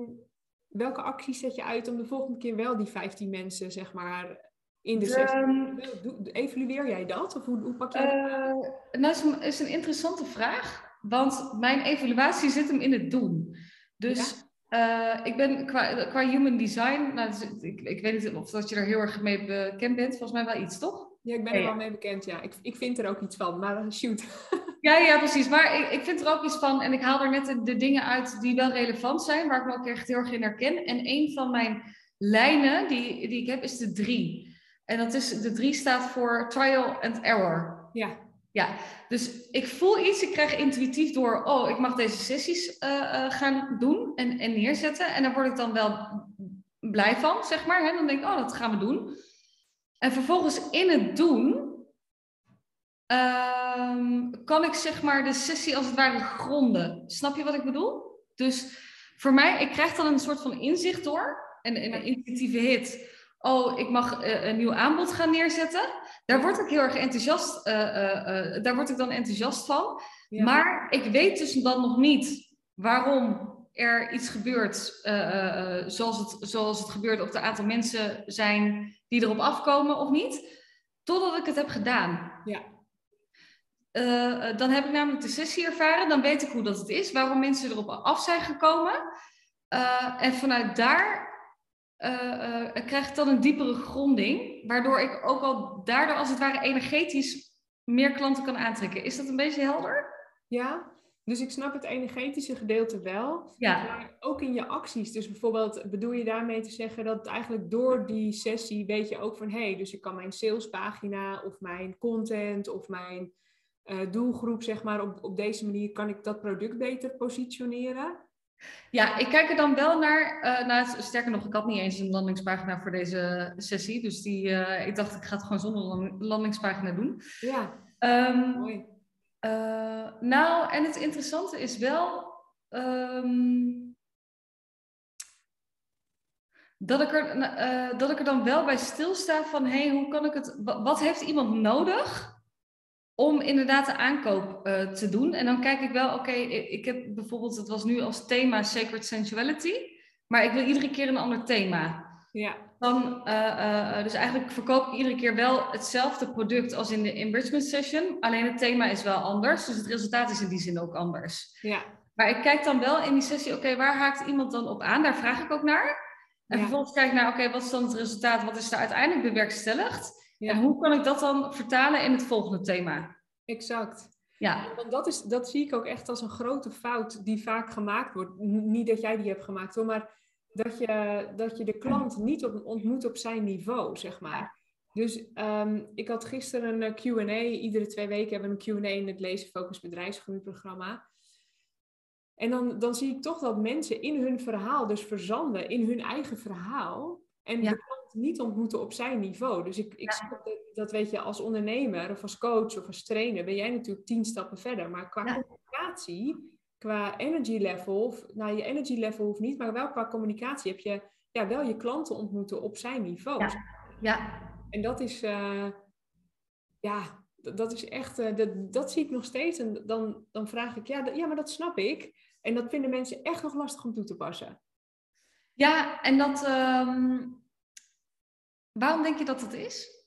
welke acties zet je uit om de volgende keer wel die 15 mensen, zeg maar, in de sessie? Doe- Evalueer jij dat? Of hoe, hoe pak jij dat? Eh, nou, is een, is een interessante vraag. Want mijn evaluatie zit hem in het doen. Dus eh, ik ben qua, qua human design, nou, dus ik, ik weet niet of dat je er heel erg mee bekend bent. Volgens mij wel iets, toch? Ja, ik ben er wel mee bekend, ja. Ik, ik vind er ook iets van, maar eh, shoot. Ja, ja, precies. Maar ik, ik vind er ook iets van, en ik haal er net de, de dingen uit die wel relevant zijn, waar ik me ook echt heel erg in herken. En een van mijn lijnen die, die ik heb is de drie. En dat is, de drie staat voor trial and error. Ja, Ja, dus ik voel iets, ik krijg intuïtief door, oh, ik mag deze sessies eh, eh, gaan doen en, en neerzetten. En daar word ik dan wel blij van, zeg maar. Hè? Dan denk ik, oh, dat gaan we doen. En vervolgens in het doen, ehm, kan ik zeg maar de sessie als het ware gronden. Snap je wat ik bedoel? Dus voor mij, ik krijg dan een soort van inzicht door, en, en een intuïtieve hit. Oh, ik mag eh, een nieuw aanbod gaan neerzetten. Daar word ik heel erg enthousiast, eh, eh, daar word ik dan enthousiast van. ja. Maar ik weet dus dan nog niet waarom er iets gebeurt zoals, het, zoals het gebeurt, of er aantal mensen zijn die erop afkomen of niet, totdat ik het heb gedaan. Ja. Dan heb ik namelijk de sessie ervaren, dan weet ik hoe dat het is, waarom mensen erop af zijn gekomen. en vanuit daar krijg ik dan een diepere gronding, waardoor ik ook al daardoor als het ware energetisch meer klanten kan aantrekken. Is dat een beetje helder? Ja, dus ik snap het energetische gedeelte wel. Ja. Maar ook in je acties. Dus bijvoorbeeld, bedoel je daarmee te zeggen dat eigenlijk door die sessie weet je ook van hé, hey, dus ik kan mijn salespagina of mijn content of mijn uh, doelgroep, zeg maar, op, op deze manier kan ik dat product beter positioneren. Ja, ik kijk er dan wel naar, uh, naar sterker nog, ik had niet eens een landingspagina voor deze sessie. Dus die, uh, ik dacht, ik ga het gewoon zonder landingspagina doen. Ja, um, mooi. Uh, nou, en het interessante is wel um, dat, ik er, dat ik er dan wel bij stilsta van, hé, hey, hoe kan ik het, wat heeft iemand nodig om inderdaad de aankoop uh, te doen? En dan kijk ik wel, oké, okay, ik heb bijvoorbeeld, het was nu als thema Sacred Sensuality, maar ik wil iedere keer een ander thema. Ja. Dan, uh, uh, dus eigenlijk verkoop ik iedere keer wel hetzelfde product als in de enrichment session. Alleen het thema is wel anders. Dus het resultaat is in die zin ook anders. Ja. Maar ik kijk dan wel in die sessie, oké, waar haakt iemand dan op aan? Daar vraag ik ook naar. En vervolgens kijk ik naar, oké, wat is dan het resultaat? Wat is er uiteindelijk bewerkstelligd? Ja. En hoe kan ik dat dan vertalen in het volgende thema? Exact. Ja. Want dat, is, dat zie ik ook echt als een grote fout die vaak gemaakt wordt. Niet dat jij die hebt gemaakt hoor, maar dat je, dat je de klant niet op, ontmoet op zijn niveau, zeg maar. Dus ehm, ik had gisteren een Q&A. Iedere twee weken hebben we een Q&A in het Lezen Focus Bedrijfsgroeiprogramma. En dan, dan zie ik toch dat mensen in hun verhaal dus verzanden, in hun eigen verhaal. En klant niet ontmoeten op zijn niveau. Dus ik, ik ja. dat, weet je, als ondernemer of als coach of als trainer ben jij natuurlijk tien stappen verder. Maar qua communicatie qua energy level, nou je energy level hoeft niet, maar wel qua communicatie heb je ja, wel je klanten ontmoeten op zijn niveau. Ja. ja. En dat is, uh, ja, dat is echt, uh, dat, dat zie ik nog steeds. En dan, dan vraag ik, ja, ja, maar dat snap ik. En dat vinden mensen echt nog lastig om toe te passen. Ja, en dat, um, waarom denk je dat het is?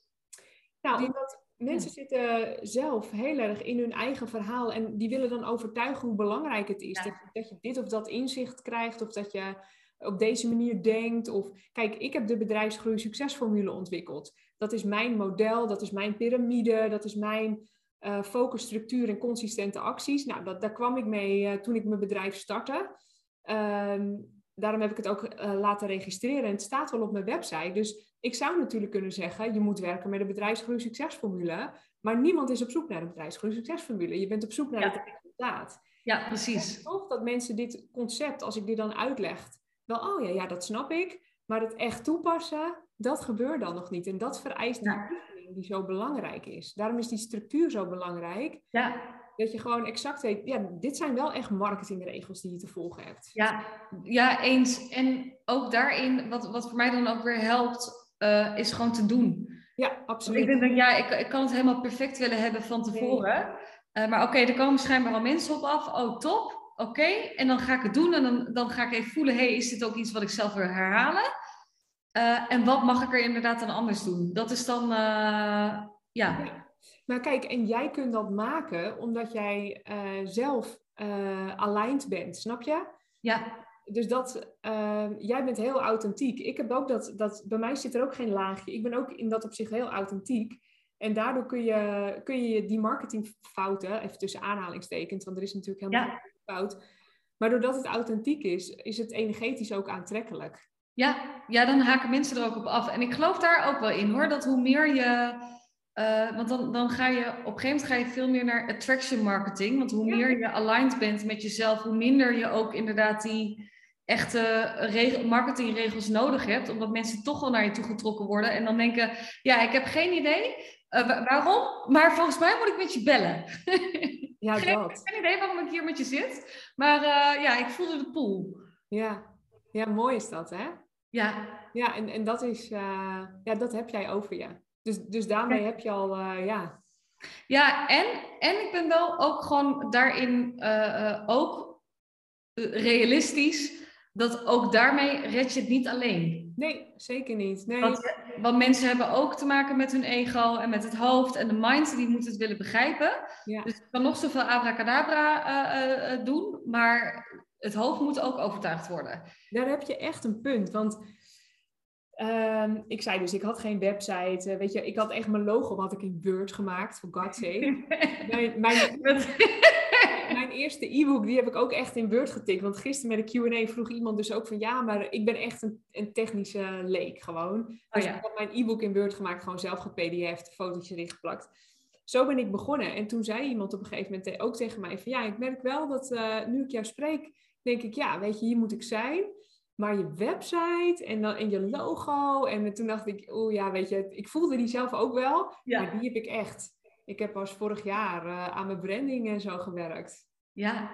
Nou, omdat mensen zitten zelf heel erg in hun eigen verhaal en die willen dan overtuigen hoe belangrijk het is. Dat, dat, je dit of dat inzicht krijgt of dat je op deze manier denkt. Of kijk, ik heb de bedrijfsgroei succesformule ontwikkeld. Dat is mijn model, dat is mijn piramide, dat is mijn uh, focus, structuur en consistente acties. Nou, dat, daar kwam ik mee uh, toen ik mijn bedrijf startte. Ehm, daarom heb ik het ook uh, laten registreren en het staat wel op mijn website. Dus ik zou natuurlijk kunnen zeggen, je moet werken met een bedrijfsgroei succesformule. Maar niemand is op zoek naar een bedrijfsgroei succesformule. Je bent op zoek naar het resultaat. Ja, precies. toch dat mensen dit concept, als ik dit dan uitleg, wel, oh ja, ja, dat snap ik. Maar het echt toepassen, dat gebeurt dan nog niet. En dat vereist die oefening die zo belangrijk is. Daarom is die structuur zo belangrijk. Ja. Dat je gewoon exact weet, ja, dit zijn wel echt marketingregels die je te volgen hebt. Ja, ja eens. En ook daarin, wat, wat voor mij dan ook weer helpt, uh, is gewoon te doen. Ja, absoluut. Ik denk, ja, ik, ik kan het helemaal perfect willen hebben van tevoren. Uh, maar oké, er komen schijnbaar al mensen op af. Oh, top. Oké. En dan ga ik het doen en dan, dan ga ik even voelen, hey, is dit ook iets wat ik zelf wil herhalen? Uh, en wat mag ik er inderdaad dan anders doen? Dat is dan, ja. ja. Maar kijk, en jij kunt dat maken omdat jij zelf aligned bent, snap je? Ja dus dat, uh, jij bent heel authentiek. Ik heb ook dat, dat, bij mij zit er ook geen laagje. Ik ben ook in dat opzicht heel authentiek. En daardoor kun je, kun je die marketingfouten, even tussen aanhalingstekens, want er is natuurlijk helemaal ja. geen fout. Maar doordat het authentiek is, is het energetisch ook aantrekkelijk. Ja, ja, dan haken mensen er ook op af. En ik geloof daar ook wel in hoor, dat hoe meer je. Uh, want dan, dan ga je op een gegeven moment ga je veel meer naar attraction marketing. Want hoe meer je aligned bent met jezelf, hoe minder je ook inderdaad die, echte marketingregels nodig hebt, omdat mensen toch wel naar je toe getrokken worden en dan denken, ja, ik heb geen idee uh, waarom, maar volgens mij moet ik met je bellen. Ja, geen, dat. geen idee waarom ik hier met je zit, maar uh, ja, ik voelde de pool. Ja. ja, mooi is dat, hè? Ja. Ja, en, en dat is, uh, ja, dat heb jij over je. Dus, dus daarmee heb je al, ja. Ja, en, en ik ben wel ook gewoon daarin ook realistisch dat ook daarmee red je het niet alleen. Nee, zeker niet. Nee. Want, want, mensen hebben ook te maken met hun ego en met het hoofd en de mind, die moeten het willen begrijpen. Ja. Dus je kan nog zoveel abracadabra uh, uh, doen, maar het hoofd moet ook overtuigd worden. Daar heb je echt een punt, want um, ik zei dus, ik had geen website. weet je, ik had echt mijn logo had ik in Word gemaakt, voor God's sake. mijn, mijn, mijn eerste e-book, die heb ik ook echt in Word getikt. Want gisteren met de Q&A vroeg iemand dus ook van... Ja, maar ik ben echt een, een technische leek gewoon. Oh dus ik heb mijn e-book in Word gemaakt, gewoon zelf gepdf'd, fotootjes erin geplakt. Zo ben ik begonnen. En toen zei iemand op een gegeven moment ook tegen mij van... Ja, ik merk wel dat uh, nu ik jou spreek, denk ik... Ja, weet je, hier moet ik zijn. Maar je website en, dan, en je logo. En toen dacht ik, oh ja, weet je, ik voelde die zelf ook wel. Ja. Maar die heb ik echt. Ik heb pas vorig jaar uh, aan mijn branding en zo gewerkt. Ja.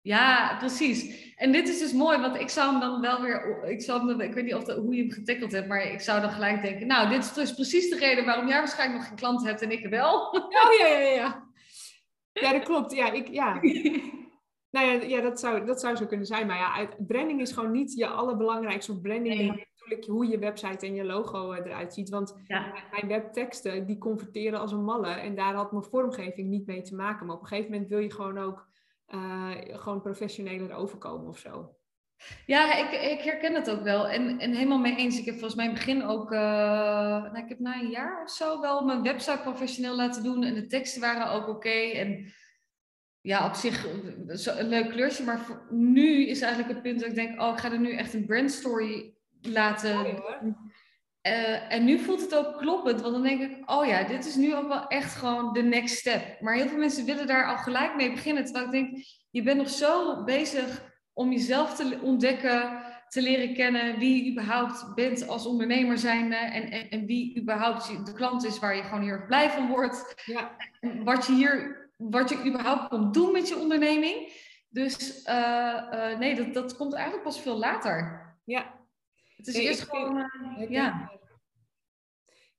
ja, precies. En dit is dus mooi, want ik zou hem dan wel weer, ik, zou hem, ik weet niet of de, hoe je hem getackeld hebt, maar ik zou dan gelijk denken, nou, dit is dus precies de reden waarom jij waarschijnlijk nog geen klant hebt en ik wel. Oh, ja, ja, ja. Ja, dat klopt. Ja, ik, ja. Nou ja, ja dat, zou, dat zou zo kunnen zijn. Maar ja, branding is gewoon niet je allerbelangrijkste. Branding nee. natuurlijk hoe je website en je logo eh, eruit ziet. Want mijn webteksten, die converteren als een malle. En daar had mijn vormgeving niet mee te maken. Maar op een gegeven moment wil je gewoon ook uh, gewoon professioneler overkomen of zo. Ja, ik, ik herken het ook wel. En, en helemaal mee eens. Ik heb volgens mij in het begin ook, uh, nou, ik heb na een jaar of zo wel mijn website professioneel laten doen. En de teksten waren ook oké. En ja, op zich een leuk kleurtje. Maar voor, nu is eigenlijk het punt dat ik denk, oh, ik ga er nu echt een brandstory laten uh, en nu voelt het ook kloppend, want dan denk ik, oh ja, dit is nu ook wel echt gewoon de next step. Maar heel veel mensen willen daar al gelijk mee beginnen. Terwijl ik denk, je bent nog zo bezig om jezelf te ontdekken, te leren kennen wie je überhaupt bent als ondernemer zijnde en, en, en wie überhaupt de klant is waar je gewoon heel erg blij van wordt. Ja. Wat je hier, wat je überhaupt komt doen met je onderneming. Dus uh, uh, nee, dat, dat komt eigenlijk pas veel later. Ja, het is eerst gewoon, uh, ja.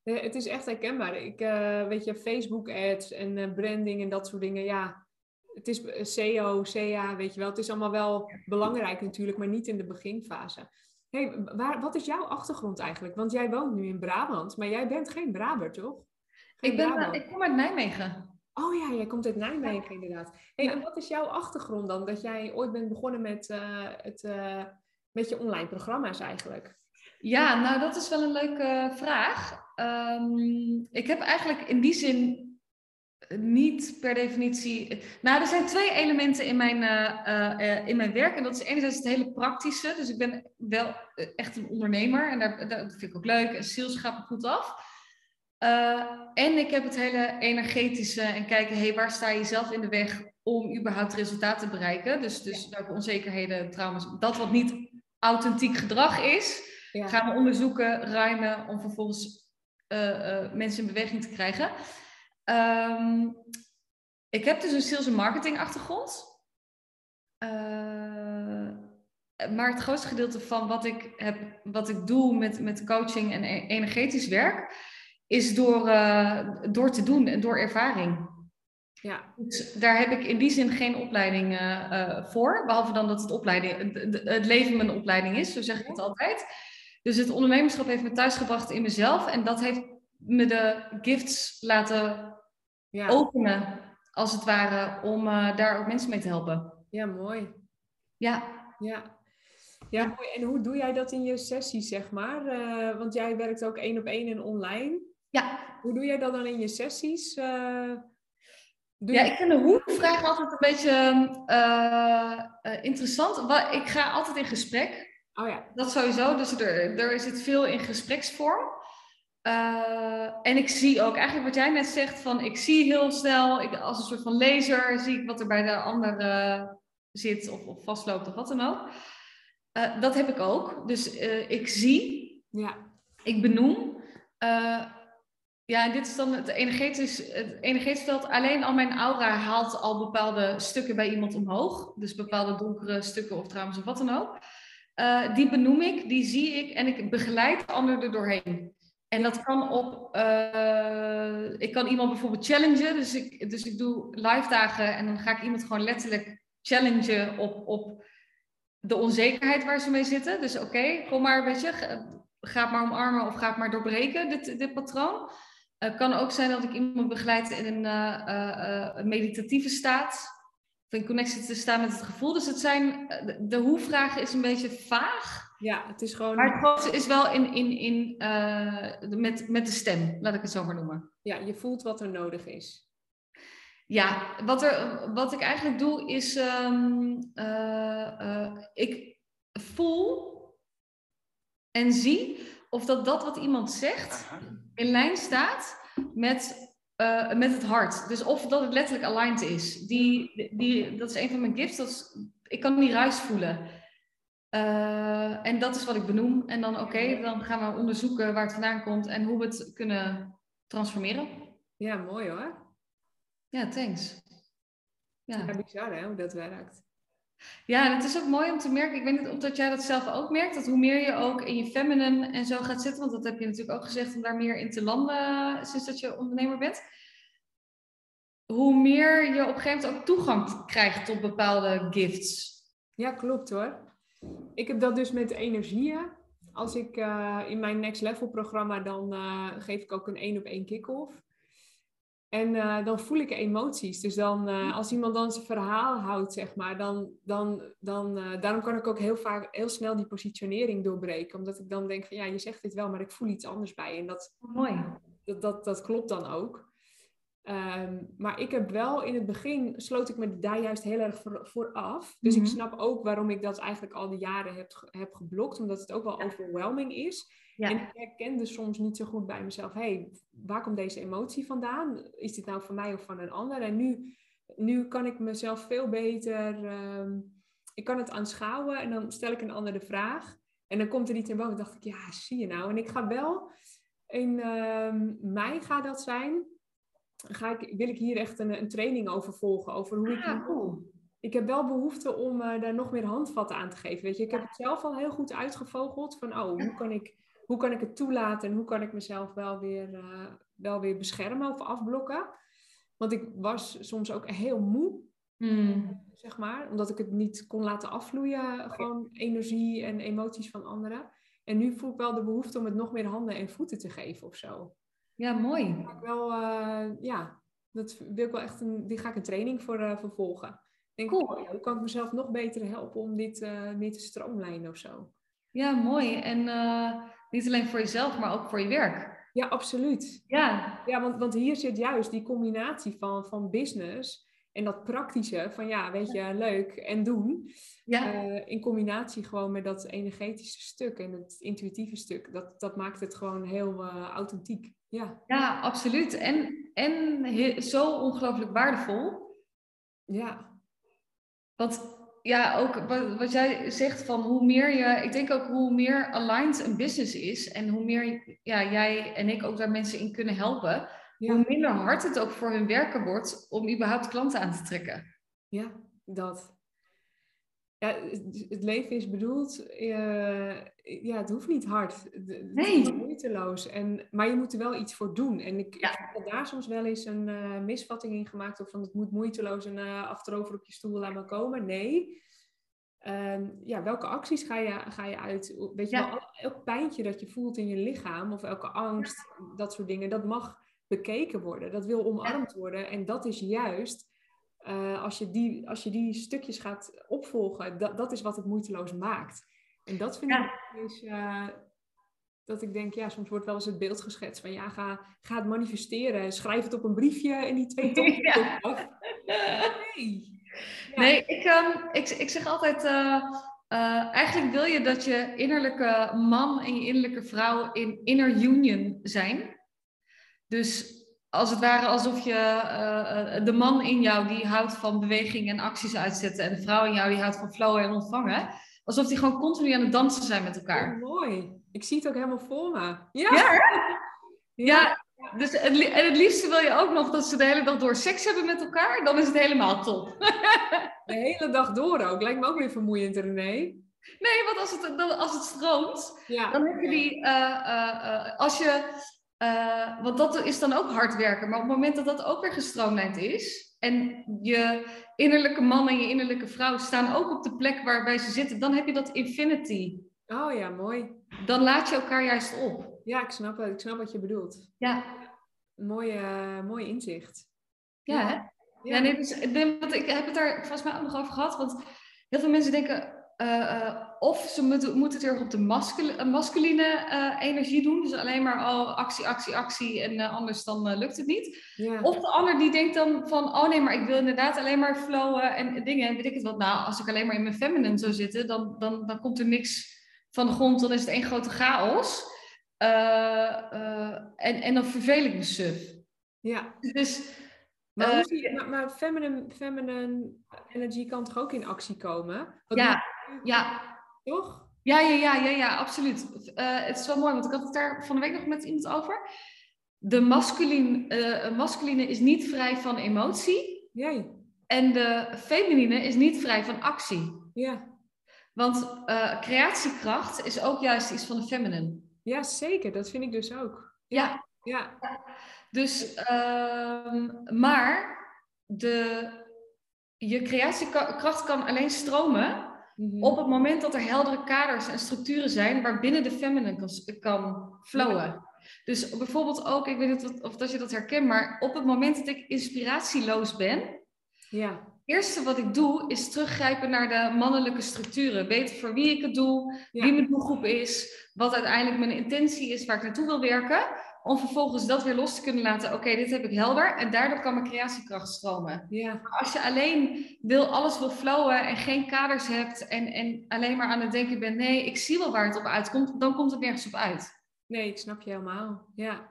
Het is echt herkenbaar. Ik, uh, weet je, Facebook-ads en uh, branding en dat soort dingen. Ja, het is SEO, CA, weet je wel. Het is allemaal wel belangrijk natuurlijk, maar niet in de beginfase. Hey, waar, wat is jouw achtergrond eigenlijk? Want jij woont nu in Brabant, maar jij bent geen Braber, toch? ik, ben, ik kom uit Nijmegen. Oh ja, jij komt uit Nijmegen inderdaad. Hey, En wat is jouw achtergrond dan? Dat jij ooit bent begonnen met het met je online programma's eigenlijk? Ja, nou dat is wel een leuke vraag. Um, ik heb eigenlijk in die zin niet per definitie. Nou, er zijn twee elementen in mijn, uh, uh, in mijn werk. En dat is enerzijds het hele praktische. Dus ik ben wel echt een ondernemer en daar, dat vind ik ook leuk. En sales gaat me goed af. Uh, en ik heb het hele energetische en kijken, hey, waar sta je zelf in de weg om überhaupt resultaten te bereiken? Dus, dus welke onzekerheden, trauma's, dat wat niet authentiek gedrag is, gaan we onderzoeken, ruimen, om vervolgens uh, uh, mensen in beweging te krijgen. Um, ik heb dus een sales en marketing achtergrond. Uh, maar het grootste gedeelte van wat ik, heb, wat ik doe met, met coaching en e-, energetisch werk, is door, door te doen en door ervaring. Ja. Dus daar heb ik in die zin geen opleiding uh, voor. Behalve dan dat het, opleiding, het leven mijn opleiding is, zo zeg ik het altijd. Dus het ondernemerschap heeft me thuisgebracht in mezelf. En dat heeft me de gifts laten ja. openen, als het ware, om uh, daar ook mensen mee te helpen. Ja, mooi. Ja. Ja. Ja, mooi. En hoe doe jij dat in je sessies, zeg maar? Uh, want jij werkt ook één op één en online. Ja. Hoe doe jij dat dan in je sessies? Ja, ik vind de hoe-vraag altijd een beetje uh, uh, interessant. Ik ga altijd in gesprek. Oh ja. Dat sowieso. Dus er, er zit veel in gespreksvorm. Uh, en ik zie ook eigenlijk wat jij net zegt: van ik zie heel snel, ik, als een soort van laser, zie ik wat er bij de ander zit of, of, vastloopt of wat dan ook. dat heb ik ook. Dus ik zie, ja. ik benoem. Ja, en dit is dan het energetisch, het energetisch veld. Alleen al mijn aura haalt al bepaalde stukken bij iemand omhoog. Dus bepaalde donkere stukken of trouwens of wat dan ook. Uh, die benoem ik, die zie ik en ik begeleid de ander er doorheen. En dat kan op, uh, ik kan iemand bijvoorbeeld challengen. Dus ik, dus ik doe live dagen en dan ga ik iemand gewoon letterlijk challengen op, op de onzekerheid waar ze mee zitten. Dus oké, kom maar, weet je, ga maar omarmen of ga het maar doorbreken, dit, dit patroon. Het kan ook zijn dat ik iemand begeleid in een uh, meditatieve staat. Of in connectie te staan met het gevoel. Dus het zijn, de, hoe-vraag is een beetje vaag. Ja, het is gewoon... Maar het grootste is wel in, in, in, met, met de stem, laat ik het zo maar noemen. Ja, je voelt wat er nodig is. Ja, wat, er, wat ik eigenlijk doe is, um, ik voel en zie of dat, dat wat iemand zegt in lijn staat met, uh, met het hart. Dus of dat het letterlijk aligned is. Die, die, dat is een van mijn gifts. Dat is, ik kan die ruis voelen. Uh, en dat is wat ik benoem. En dan oké, dan gaan we onderzoeken waar het vandaan komt en hoe we het kunnen transformeren. Ja, mooi hoor. Ja, thanks. Ja, ja bizar hè, hoe dat werkt. Ja, en het is ook mooi om te merken, ik weet niet of dat jij dat zelf ook merkt, dat hoe meer je ook in je feminine en zo gaat zitten, want dat heb je natuurlijk ook gezegd om daar meer in te landen sinds dat je ondernemer bent, hoe meer je op een gegeven moment ook toegang krijgt tot bepaalde gifts. Ja, klopt hoor. Ik heb dat dus met energieën. Als ik uh, in mijn Next Level programma, dan uh, geef ik ook een één op één kick-off. En uh, dan voel ik emoties. Dus dan, uh, als iemand dan zijn verhaal houdt, zeg maar, dan, dan, dan uh, daarom kan ik ook heel vaak heel snel die positionering doorbreken. Omdat ik dan denk van ja, je zegt dit wel, maar ik voel iets anders bij. En dat, Mooi. dat, dat, dat klopt dan ook. Um, maar ik heb wel in het begin sloot ik me daar juist heel erg voor, voor af. Dus mm -hmm. ik snap ook waarom ik dat eigenlijk al die jaren heb, heb geblokt, omdat het ook wel overwhelming is. Ja. En ik herkende soms niet zo goed bij mezelf, hey, waar komt deze emotie vandaan? Is dit nou van mij of van een ander? En nu, nu kan ik mezelf veel beter, um, ik kan het aanschouwen en dan stel ik een ander de vraag. En dan komt er iets in boven. dacht ik, ja, zie je nou. En ik ga wel, in um, mei gaat dat zijn, ga ik, wil ik hier echt een, een training over volgen. Over hoe ik... Ah, cool. Ik heb wel behoefte om uh, daar nog meer handvatten aan te geven. Weet je, ik heb het zelf al heel goed uitgevogeld. Van, oh, hoe kan ik hoe kan ik het toelaten en hoe kan ik mezelf wel weer, uh, wel weer beschermen of afblokken. Want ik was soms ook heel moe, mm. zeg maar, omdat ik het niet kon laten afvloeien, gewoon energie en emoties van anderen. En nu voel ik wel de behoefte om het nog meer handen en voeten te geven of zo. Ja, mooi. Ik wel, uh, ja, dat wil ik wel echt een, die ga ik een training voor, uh, voor volgen. Denk cool. Hoe kan ik mezelf nog beter helpen om dit meer te stroomlijnen of zo? Ja, mooi. En niet alleen voor jezelf, maar ook voor je werk. Ja, absoluut. Ja, ja want, want hier zit juist die combinatie van, van business en dat praktische van ja, weet je, leuk en doen. Ja. Uh, in combinatie gewoon met dat energetische stuk en het intuïtieve stuk. Dat, dat maakt het gewoon heel uh, authentiek. Ja, ja absoluut. En, en zo ongelooflijk waardevol. Ja. Want ja, ook wat, wat, jij zegt van hoe meer je, ik denk ook hoe meer aligned een business is en hoe meer ja, jij en ik ook daar mensen in kunnen helpen, ja. hoe minder hard het ook voor hun werken wordt om überhaupt klanten aan te trekken. Ja, dat. Ja, het leven is bedoeld, uh, ja, het hoeft niet hard. Het nee. is moeiteloos. En, maar je moet er wel iets voor doen. En ik, ja. ik heb daar soms wel eens een uh, misvatting in gemaakt. Of van het moet moeiteloos en uh, achterover op je stoel laten komen. Nee. Um, ja, welke acties ga je, ga je uit? Weet je ja. wel, elk pijntje dat je voelt in je lichaam. Of elke angst, dat soort dingen. Dat mag bekeken worden. Dat wil omarmd worden. En dat is juist uh, als, je die, als je die stukjes gaat opvolgen, dat, dat is wat het moeiteloos maakt. En dat vind ja. ik is, uh, dat ik denk, ja, soms wordt wel eens het beeld geschetst van ja, ga, ga het manifesteren, schrijf het op een briefje en die twee ja. af. Nee. Ja. Nee, ik, um, ik, ik zeg altijd, uh, eigenlijk wil je dat je innerlijke man en je innerlijke vrouw in inner union zijn. Dus als het ware alsof je uh, de man in jou die houdt van beweging en acties uitzetten en de vrouw in jou die houdt van flowen en ontvangen. Alsof die gewoon continu aan het dansen zijn met elkaar. Oh, mooi. Ik zie het ook helemaal voor me. Ja. Ja, ja. dus het, en het liefste wil je ook nog dat ze de hele dag door seks hebben met elkaar. Dan is het helemaal top. De hele dag door ook. Lijkt me ook weer vermoeiend, René. Nee, want als het, als het stroomt, ja. dan heb je die... Uh, uh, als je uh, want dat is dan ook hard werken. Maar op het moment dat dat ook weer gestroomlijnd is, en je innerlijke man en je innerlijke vrouw staan ook op de plek waarbij ze zitten, dan heb je dat infinity. Oh ja, mooi. Dan laat je elkaar juist op. Ja, ik snap, het. ik snap wat je bedoelt. Ja. Mooi, uh, mooi inzicht. Ja, ja. Hè? ja nee, dus, want ik heb het daar volgens mij ook nog over gehad. Want heel veel mensen denken, uh, of ze moeten, moeten het erg op de masculine, masculine uh, energie doen. Dus alleen maar oh, actie, actie, actie en anders dan lukt het niet. Ja. Of de ander die denkt dan van, oh nee, maar ik wil inderdaad alleen maar flowen en dingen. En weet ik het wat. Nou, als ik alleen maar in mijn feminine zou zitten, dan, dan, dan komt er niks van de grond. Dan is het één grote chaos. en, en dan vervel ik me suf. Ja. Dus... Maar, maar, maar feminine, feminine energy kan toch ook in actie komen? Wat ja. Ja. Toch? Ja, ja, ja, ja, ja absoluut. Uh, het is wel mooi, want ik had het daar van de week nog met iemand over. De masculine, uh, masculine is niet vrij van emotie. Jij. En de feminine is niet vrij van actie. Ja. Want uh, creatiekracht is ook juist iets van de feminine. Ja, zeker. Dat vind ik dus ook. Ja. Ja. ja. Dus, uh, maar de, je creatiekracht kan alleen stromen Mhm. Op het moment dat er heldere kaders en structuren zijn waarbinnen de feminine kan, kan flowen. Dus bijvoorbeeld ook, ik weet niet of dat je dat herkent, maar op het moment dat ik inspiratieloos ben, ja. eerste wat ik doe is teruggrijpen naar de mannelijke structuren. Weten voor wie ik het doe, wie mijn doelgroep is, wat uiteindelijk mijn intentie is, waar ik naartoe wil werken om vervolgens dat weer los te kunnen laten. Oké, dit heb ik helder en daardoor kan mijn creatiekracht stromen. Ja. Maar als je alleen wil, alles wil flowen en geen kaders hebt en, en alleen maar aan het denken bent, nee, ik zie wel waar het op uitkomt, dan komt het nergens op uit. Nee, ik snap je helemaal. Ja.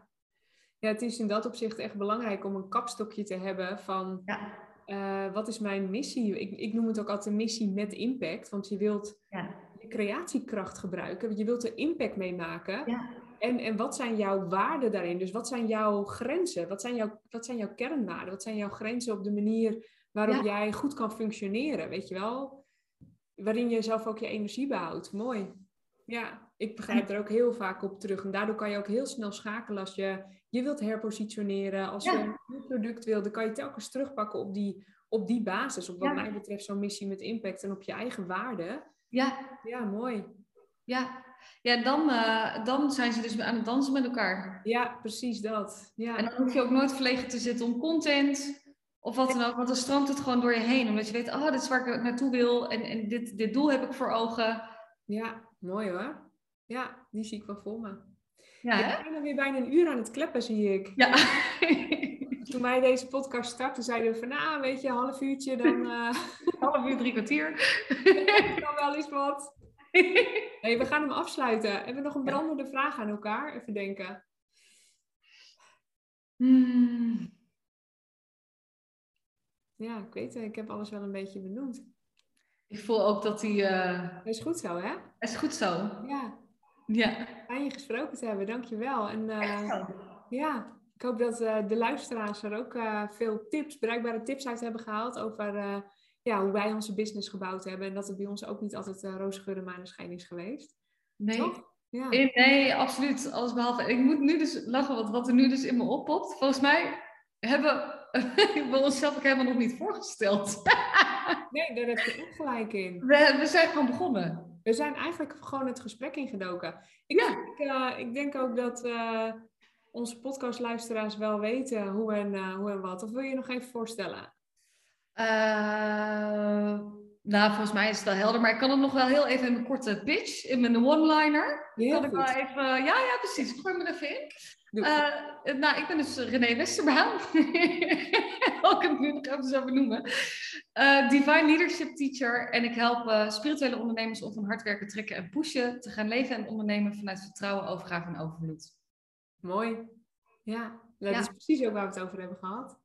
Ja, het is in dat opzicht echt belangrijk om een kapstokje te hebben van ja. Uh, wat is mijn missie? Ik, ik noem het ook altijd een missie met impact, want je wilt ja. je creatiekracht gebruiken, je wilt er impact mee maken. Ja. En, en wat zijn jouw waarden daarin? Dus wat zijn jouw grenzen? Wat zijn jouw, wat zijn jouw kernwaarden? Wat zijn jouw grenzen op de manier waarop jij goed kan functioneren? Weet je wel? Waarin je zelf ook je energie behoudt. Mooi. Ja, ik begrijp er ook heel vaak op terug. En daardoor kan je ook heel snel schakelen als je je wilt herpositioneren. Als je een nieuw product wil, dan kan je telkens terugpakken op die, op die basis. Op wat mij betreft zo'n missie met impact en op je eigen waarden. Ja. Ja, mooi. Ja, ja dan, uh, dan zijn ze dus aan het dansen met elkaar. Ja, precies dat. Ja. En dan hoef je ook nooit verlegen te zitten om content of wat dan ook, want dan stroomt het gewoon door je heen. Omdat je weet, oh, dit is waar ik naartoe wil en, en dit, dit doel heb ik voor ogen. Ja, mooi hoor. Ja, die zie ik wel voor me. Ja, ik ben weer bijna een uur aan het kleppen, zie ik. Ja. Toen wij deze podcast starten, zeiden we van, nou, weet je, een half uurtje, dan... Uh... half uur, drie kwartier. dan wel eens wat. hey, we gaan hem afsluiten. Hebben we nog een brandende vraag aan elkaar? Even denken. Hmm. Ja, ik weet het. Ik heb alles wel een beetje benoemd. Ik voel ook dat hij... Uh... Dat is goed zo, hè? Dat is goed zo. Ja. Ja. Fijn je gesproken te hebben. Dankjewel. En, uh, ja, ik hoop dat uh, de luisteraars er ook veel tips, bruikbare tips uit hebben gehaald over ja, hoe wij onze business gebouwd hebben. En dat het bij ons ook niet altijd uh, roze geur en maneschijn is geweest. Nee. Ja. Nee, absoluut. Alles behalve. Ik moet nu dus lachen, wat, wat er nu dus in me oppopt. Volgens mij hebben we onszelf ook helemaal nog niet voorgesteld. nee, daar heb je ook gelijk in. We, we zijn gewoon begonnen. We zijn eigenlijk gewoon het gesprek ingedoken. Ik, ja. ik, uh, ik denk ook dat uh, onze podcastluisteraars wel weten hoe en, uh, hoe en wat. Of wil je nog even voorstellen? Uh, nou, volgens mij is het wel helder, maar ik kan het nog wel heel even in mijn korte pitch, in mijn one-liner. Kan ik wel even, ja, ja, precies. Ik gooi me even in. Uh, nou, ik ben dus René Westerbaan. Ik het nu nog even zo benoemen. Uh, Divine Leadership Teacher. En ik help uh, spirituele ondernemers om van hard werken, trekken en pushen te gaan leven en ondernemen vanuit vertrouwen, overgave en overvloed. Mooi. Ja, dat ja. is precies ook waar we het over hebben gehad.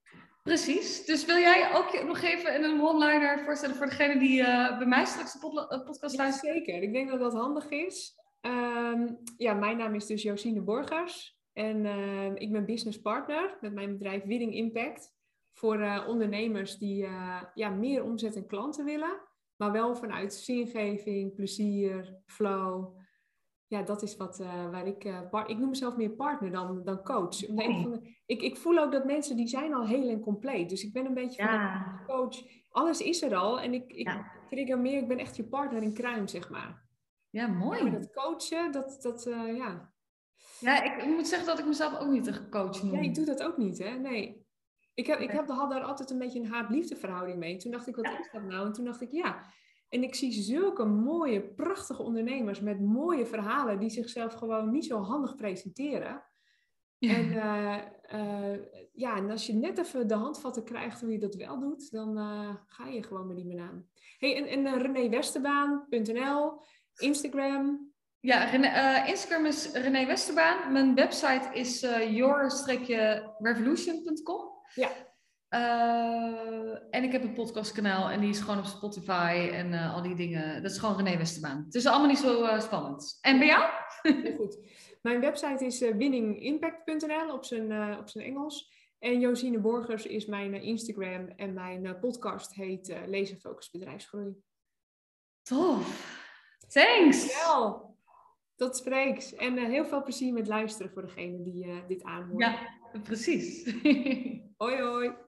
Precies. Dus wil jij ook nog even een one-liner voorstellen voor degene die uh, bij mij straks de eh, podcast luistert? Ja, zeker. Ik denk dat dat handig is. Um, ja, mijn naam is dus Josine Borgers. En uh, ik ben business partner met mijn bedrijf Winning Impact. Voor uh, ondernemers die ja, meer omzet en klanten willen. Maar wel vanuit zingeving, plezier, flow. Ja, dat is wat uh, waar ik. Uh, ik noem mezelf meer partner dan, dan coach. Omdat ik, ik, voel ook dat mensen die zijn al heel en compleet. Dus ik ben een beetje van coach. Alles is er al. En ik, ik ja. trigger meer, ik ben echt je partner in crime, zeg maar. Ja, mooi. Maar dat coachen, dat, dat uh, ja. Ja, ik moet zeggen dat ik mezelf ook niet een coach noem. Ja, ik doe dat ook niet, hè? Nee. Ik, heb, ik heb, had daar altijd een beetje een haat-liefde verhouding mee. Toen dacht ik, wat is dat nou? En toen dacht ik, ja, en ik zie zulke mooie, prachtige ondernemers met mooie verhalen die zichzelf gewoon niet zo handig presenteren. Ja. En, uh, uh, ja, en als je net even de handvatten krijgt hoe je dat wel doet, dan uh, ga je gewoon met die banaan. Hey, en, en renéwesterbaan.nl, Instagram. Ja, René, Instagram is René Westerbaan. Mijn website is your-revolution.com. Ja. Uh, en ik heb een podcastkanaal en die is gewoon op Spotify en uh, al die dingen. Dat is gewoon René Westerbaan. Het is allemaal niet zo uh, spannend. En bij jou? Heel goed. Mijn website is winningimpact.nl op zijn, op zijn Engels. En Josine Borgers is mijn Instagram en mijn podcast heet Lezen Focus Bedrijfsgroei. Tof. Thanks. Wel. Tot spreeks. En heel veel plezier met luisteren voor degene die dit aanhoort. Ja, precies. hoi hoi.